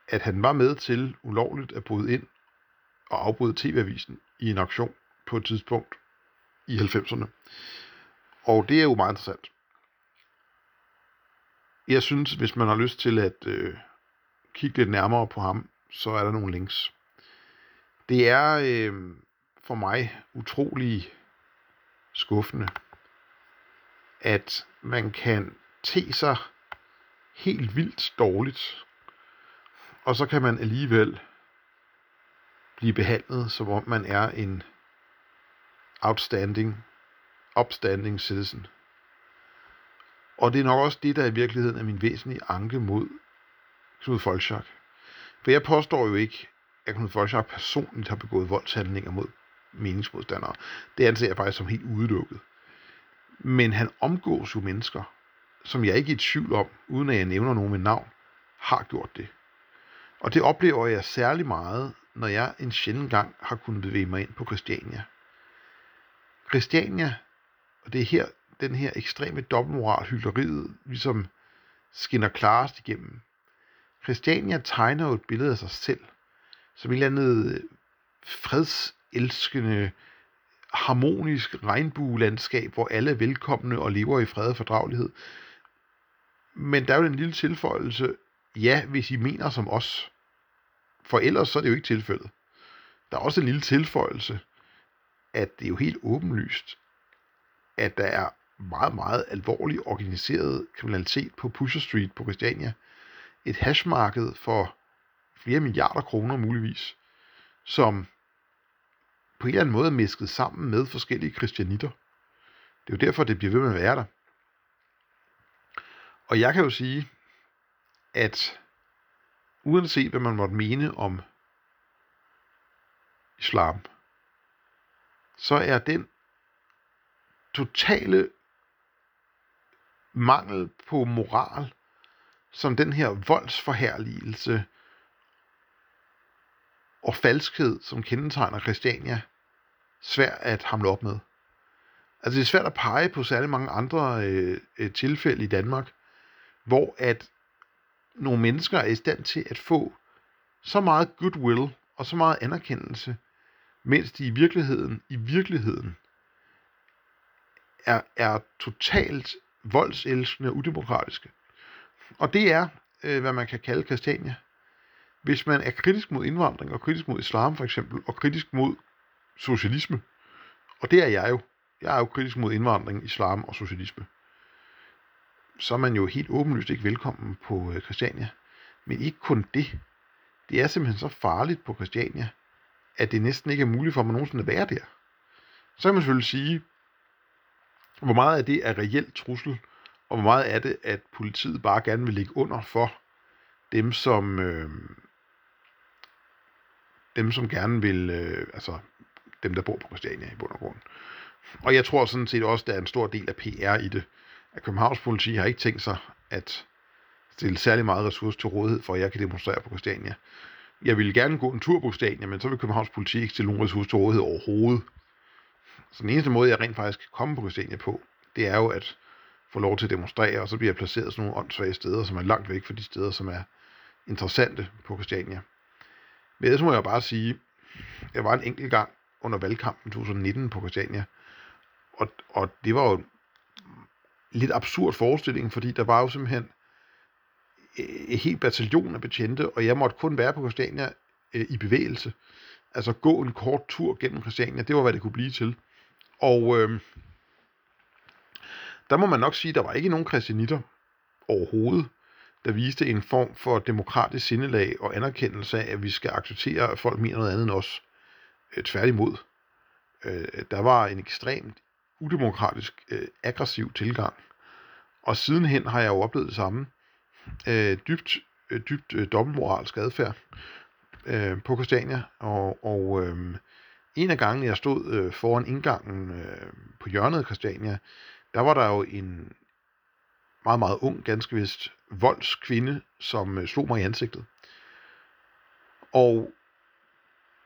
at han var med til ulovligt at bryde ind og afbryde TV-avisen i en aktion på et tidspunkt i 90'erne. Og det er jo meget interessant. Jeg synes, hvis man har lyst til at øh, kigge lidt nærmere på ham, så er der nogle links. Det er øh, for mig utrolig skuffende, at man kan te sig helt vildt dårligt, og så kan man alligevel blive behandlet, som om man er en outstanding, upstanding citizen. Og det er nok også det, der i virkeligheden er min væsentlige anke mod Knud Folchak. For jeg påstår jo ikke, at Knud Folchak personligt har begået voldshandlinger mod meningsmodstandere. Det anser jeg faktisk som helt udelukket. Men han omgås jo mennesker, som jeg ikke er i tvivl om, uden at jeg nævner nogen med navn, har gjort det. Og det oplever jeg særlig meget, når jeg en sjældent gang har kunnet bevæge mig ind på Christiania. Christiania, og det er her, den her ekstreme dobbeltmoral, hylderiet, ligesom skinner klarest igennem. Christiania tegner jo et billede af sig selv, som et eller andet øh, fredselskende, harmonisk regnbuelandskab, hvor alle er velkomne og lever i fred og fordragelighed. Men der er jo en lille tilføjelse, ja, hvis I mener som os. For ellers så er det jo ikke tilfældet. Der er også en lille tilføjelse, at det er jo helt åbenlyst, at der er meget, meget alvorlig organiseret kriminalitet på Pusher Street på Christiania. Et hashmarked for flere milliarder kroner muligvis, som på en eller anden måde er misket sammen med forskellige kristianitter. Det er jo derfor, det bliver ved med at være der. Og jeg kan jo sige, at uanset hvad man måtte mene om islam, så er den totale mangel på moral, som den her voldsforherligelse og falskhed, som kendetegner Christiania, svær at hamle op med. Altså det er svært at pege på særlig mange andre øh, øh, tilfælde i Danmark, hvor at nogle mennesker er i stand til at få så meget goodwill og så meget anerkendelse, mens de i virkeligheden, i virkeligheden, er, er totalt voldselskende og udemokratiske. Og det er, øh, hvad man kan kalde Christiania. Hvis man er kritisk mod indvandring, og kritisk mod islam for eksempel, og kritisk mod socialisme, og det er jeg jo, jeg er jo kritisk mod indvandring, islam og socialisme, så er man jo helt åbenlyst ikke velkommen på øh, Christiania. Men ikke kun det. Det er simpelthen så farligt på Christiania, at det næsten ikke er muligt for mig nogensinde at være der. Så kan man selvfølgelig sige, hvor meget af det er reelt trussel, og hvor meget er det, at politiet bare gerne vil ligge under for dem, som, øh, dem, som gerne vil, øh, altså dem, der bor på Christiania i bund og grund. Og jeg tror sådan set også, der er en stor del af PR i det. At Københavns politi har ikke tænkt sig at stille særlig meget ressourcer til rådighed, for at jeg kan demonstrere på Christiania. Jeg ville gerne gå en tur på Christiania, men så vil Københavns politi ikke stille nogen ressourcer til rådighed overhovedet. Så den eneste måde, jeg rent faktisk kan komme på Christiania på, det er jo at få lov til at demonstrere, og så bliver jeg placeret sådan nogle åndssvage steder, som er langt væk fra de steder, som er interessante på Christiania. Men ellers må jeg bare sige, jeg var en enkelt gang under valgkampen 2019 på Christiania, og, og det var jo en lidt absurd forestilling, fordi der var jo simpelthen øh, et helt bataljon af betjente, og jeg måtte kun være på Christiania øh, i bevægelse. Altså gå en kort tur gennem Christiania, det var hvad det kunne blive til. Og øh, der må man nok sige, at der var ikke nogen kristianitter overhovedet, der viste en form for demokratisk sindelag og anerkendelse af, at vi skal acceptere, at folk mener noget andet end os. Øh, tværtimod. Øh, der var en ekstremt udemokratisk, øh, aggressiv tilgang. Og sidenhen har jeg jo oplevet det samme. Øh, dybt, øh, dybt øh, dobbeltmoralsk adfærd øh, på Christiania. Og, og øh, en af gangene, jeg stod øh, foran indgangen øh, på hjørnet af Christiania, der var der jo en meget, meget ung, ganske vist voldskvinde, som øh, slog mig i ansigtet. Og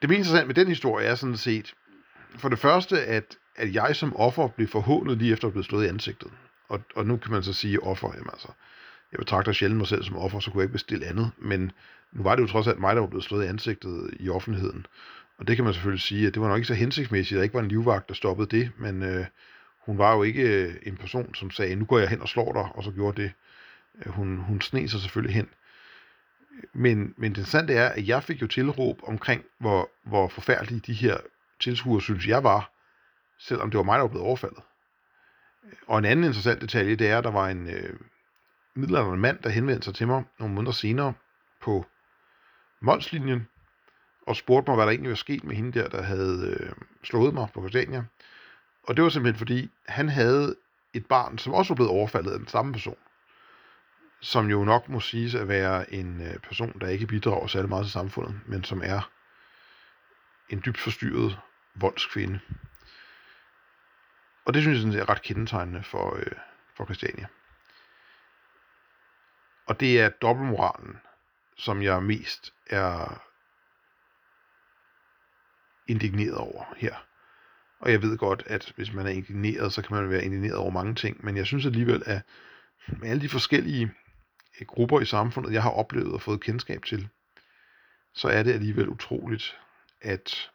det mest interessante med den historie er sådan set, for det første, at, at jeg som offer blev forhånet lige efter at blive slået i ansigtet. Og, og nu kan man så sige offer, jamen altså, jeg betragter sjældent mig selv som offer, så kunne jeg ikke bestille andet, men nu var det jo trods alt mig, der var blevet slået i ansigtet i offentligheden. Og det kan man selvfølgelig sige, at det var nok ikke så hensigtsmæssigt, at der ikke var en livvagt, der stoppede det, men øh, hun var jo ikke øh, en person, som sagde, nu går jeg hen og slår dig, og så gjorde det. Øh, hun, hun sne sig selvfølgelig hen. Men, men det interessante er, at jeg fik jo tilråb omkring, hvor, hvor forfærdelige de her tilskuere synes jeg var, selvom det var mig, der var blevet overfaldet. Øh, og en anden interessant detalje, det er, at der var en øh, middelalderen mand, der henvendte sig til mig nogle måneder senere på Molslinjen, og spurgte mig, hvad der egentlig var sket med hende der, der havde øh, slået mig på Christiania. Og det var simpelthen fordi, han havde et barn, som også var blevet overfaldet af den samme person. Som jo nok må siges at være en øh, person, der ikke bidrager særlig meget til samfundet, men som er en dybt forstyrret voldskvinde. Og det synes jeg sådan er ret kendetegnende for, øh, for Christiania. Og det er dobbeltmoralen, som jeg mest er indigneret over her. Og jeg ved godt, at hvis man er indigneret, så kan man være indigneret over mange ting, men jeg synes alligevel, at med alle de forskellige eh, grupper i samfundet, jeg har oplevet og fået kendskab til, så er det alligevel utroligt, at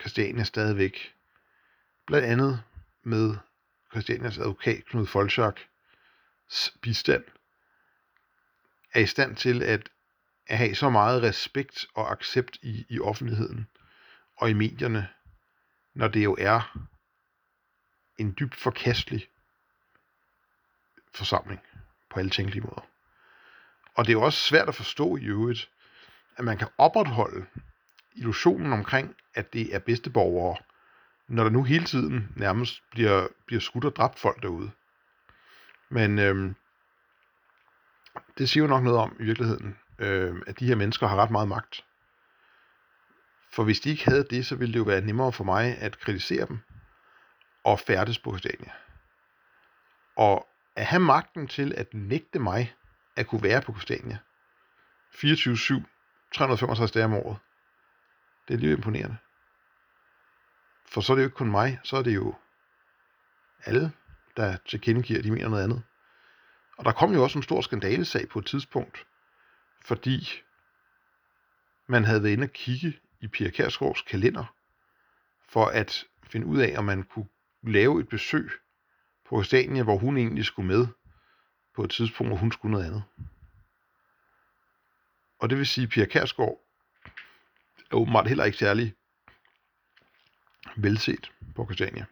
Christiania stadigvæk, blandt andet med Christianias advokat Knud Folchak bistand, er i stand til at, at have så meget respekt og accept i, i offentligheden og i medierne, når det jo er en dybt forkastelig forsamling på alle tænkelige måder. Og det er jo også svært at forstå i øvrigt, at man kan opretholde illusionen omkring, at det er bedsteborgere, når der nu hele tiden nærmest bliver, bliver skudt og dræbt folk derude. Men øhm, det siger jo nok noget om i virkeligheden, øh, at de her mennesker har ret meget magt. For hvis de ikke havde det, så ville det jo være nemmere for mig at kritisere dem og færdes på Christiania. Og at have magten til at nægte mig at kunne være på Christiania 24-7, 365 dage om året, det er lige imponerende. For så er det jo ikke kun mig, så er det jo alle, der tilkendegiver, at de mener noget andet. Og der kom jo også en stor skandalesag på et tidspunkt, fordi man havde været inde og kigge i Pia Kærsgaards kalender, for at finde ud af, om man kunne lave et besøg på Christiania, hvor hun egentlig skulle med på et tidspunkt, hvor hun skulle noget andet. Og det vil sige, at Pia Kærsgaard er åbenbart heller ikke særlig velset på Christiania.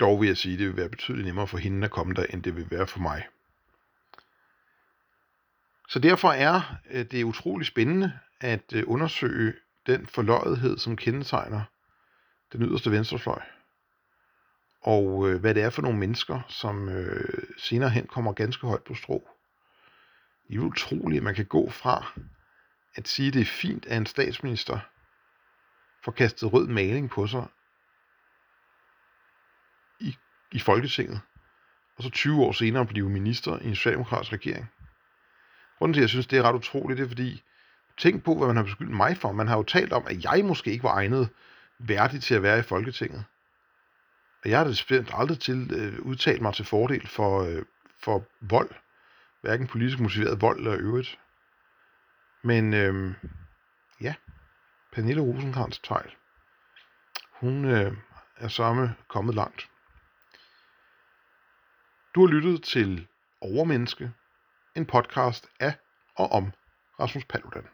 Dog vil jeg sige, at det vil være betydeligt nemmere for hende at komme der, end det vil være for mig. Så derfor er øh, det utrolig spændende at øh, undersøge den forløjethed, som kendetegner den yderste venstrefløj. Og øh, hvad det er for nogle mennesker, som øh, senere hen kommer ganske højt på strå. Det er utroligt, at man kan gå fra at sige, at det er fint, at en statsminister får kastet rød maling på sig i, i Folketinget, og så 20 år senere blive minister i en socialdemokratisk regering. Grunden til, at jeg synes, det er ret utroligt, det er fordi, tænk på, hvad man har beskyldt mig for. Man har jo talt om, at jeg måske ikke var egnet værdig til at være i Folketinget. Og jeg har det aldrig til øh, udtalt mig til fordel for, øh, for vold. Hverken politisk motiveret vold eller øvrigt. Men øh, ja, Pernille rosenkrantz teil hun øh, er samme kommet langt. Du har lyttet til Overmenneske, en podcast af og om Rasmus Paludan.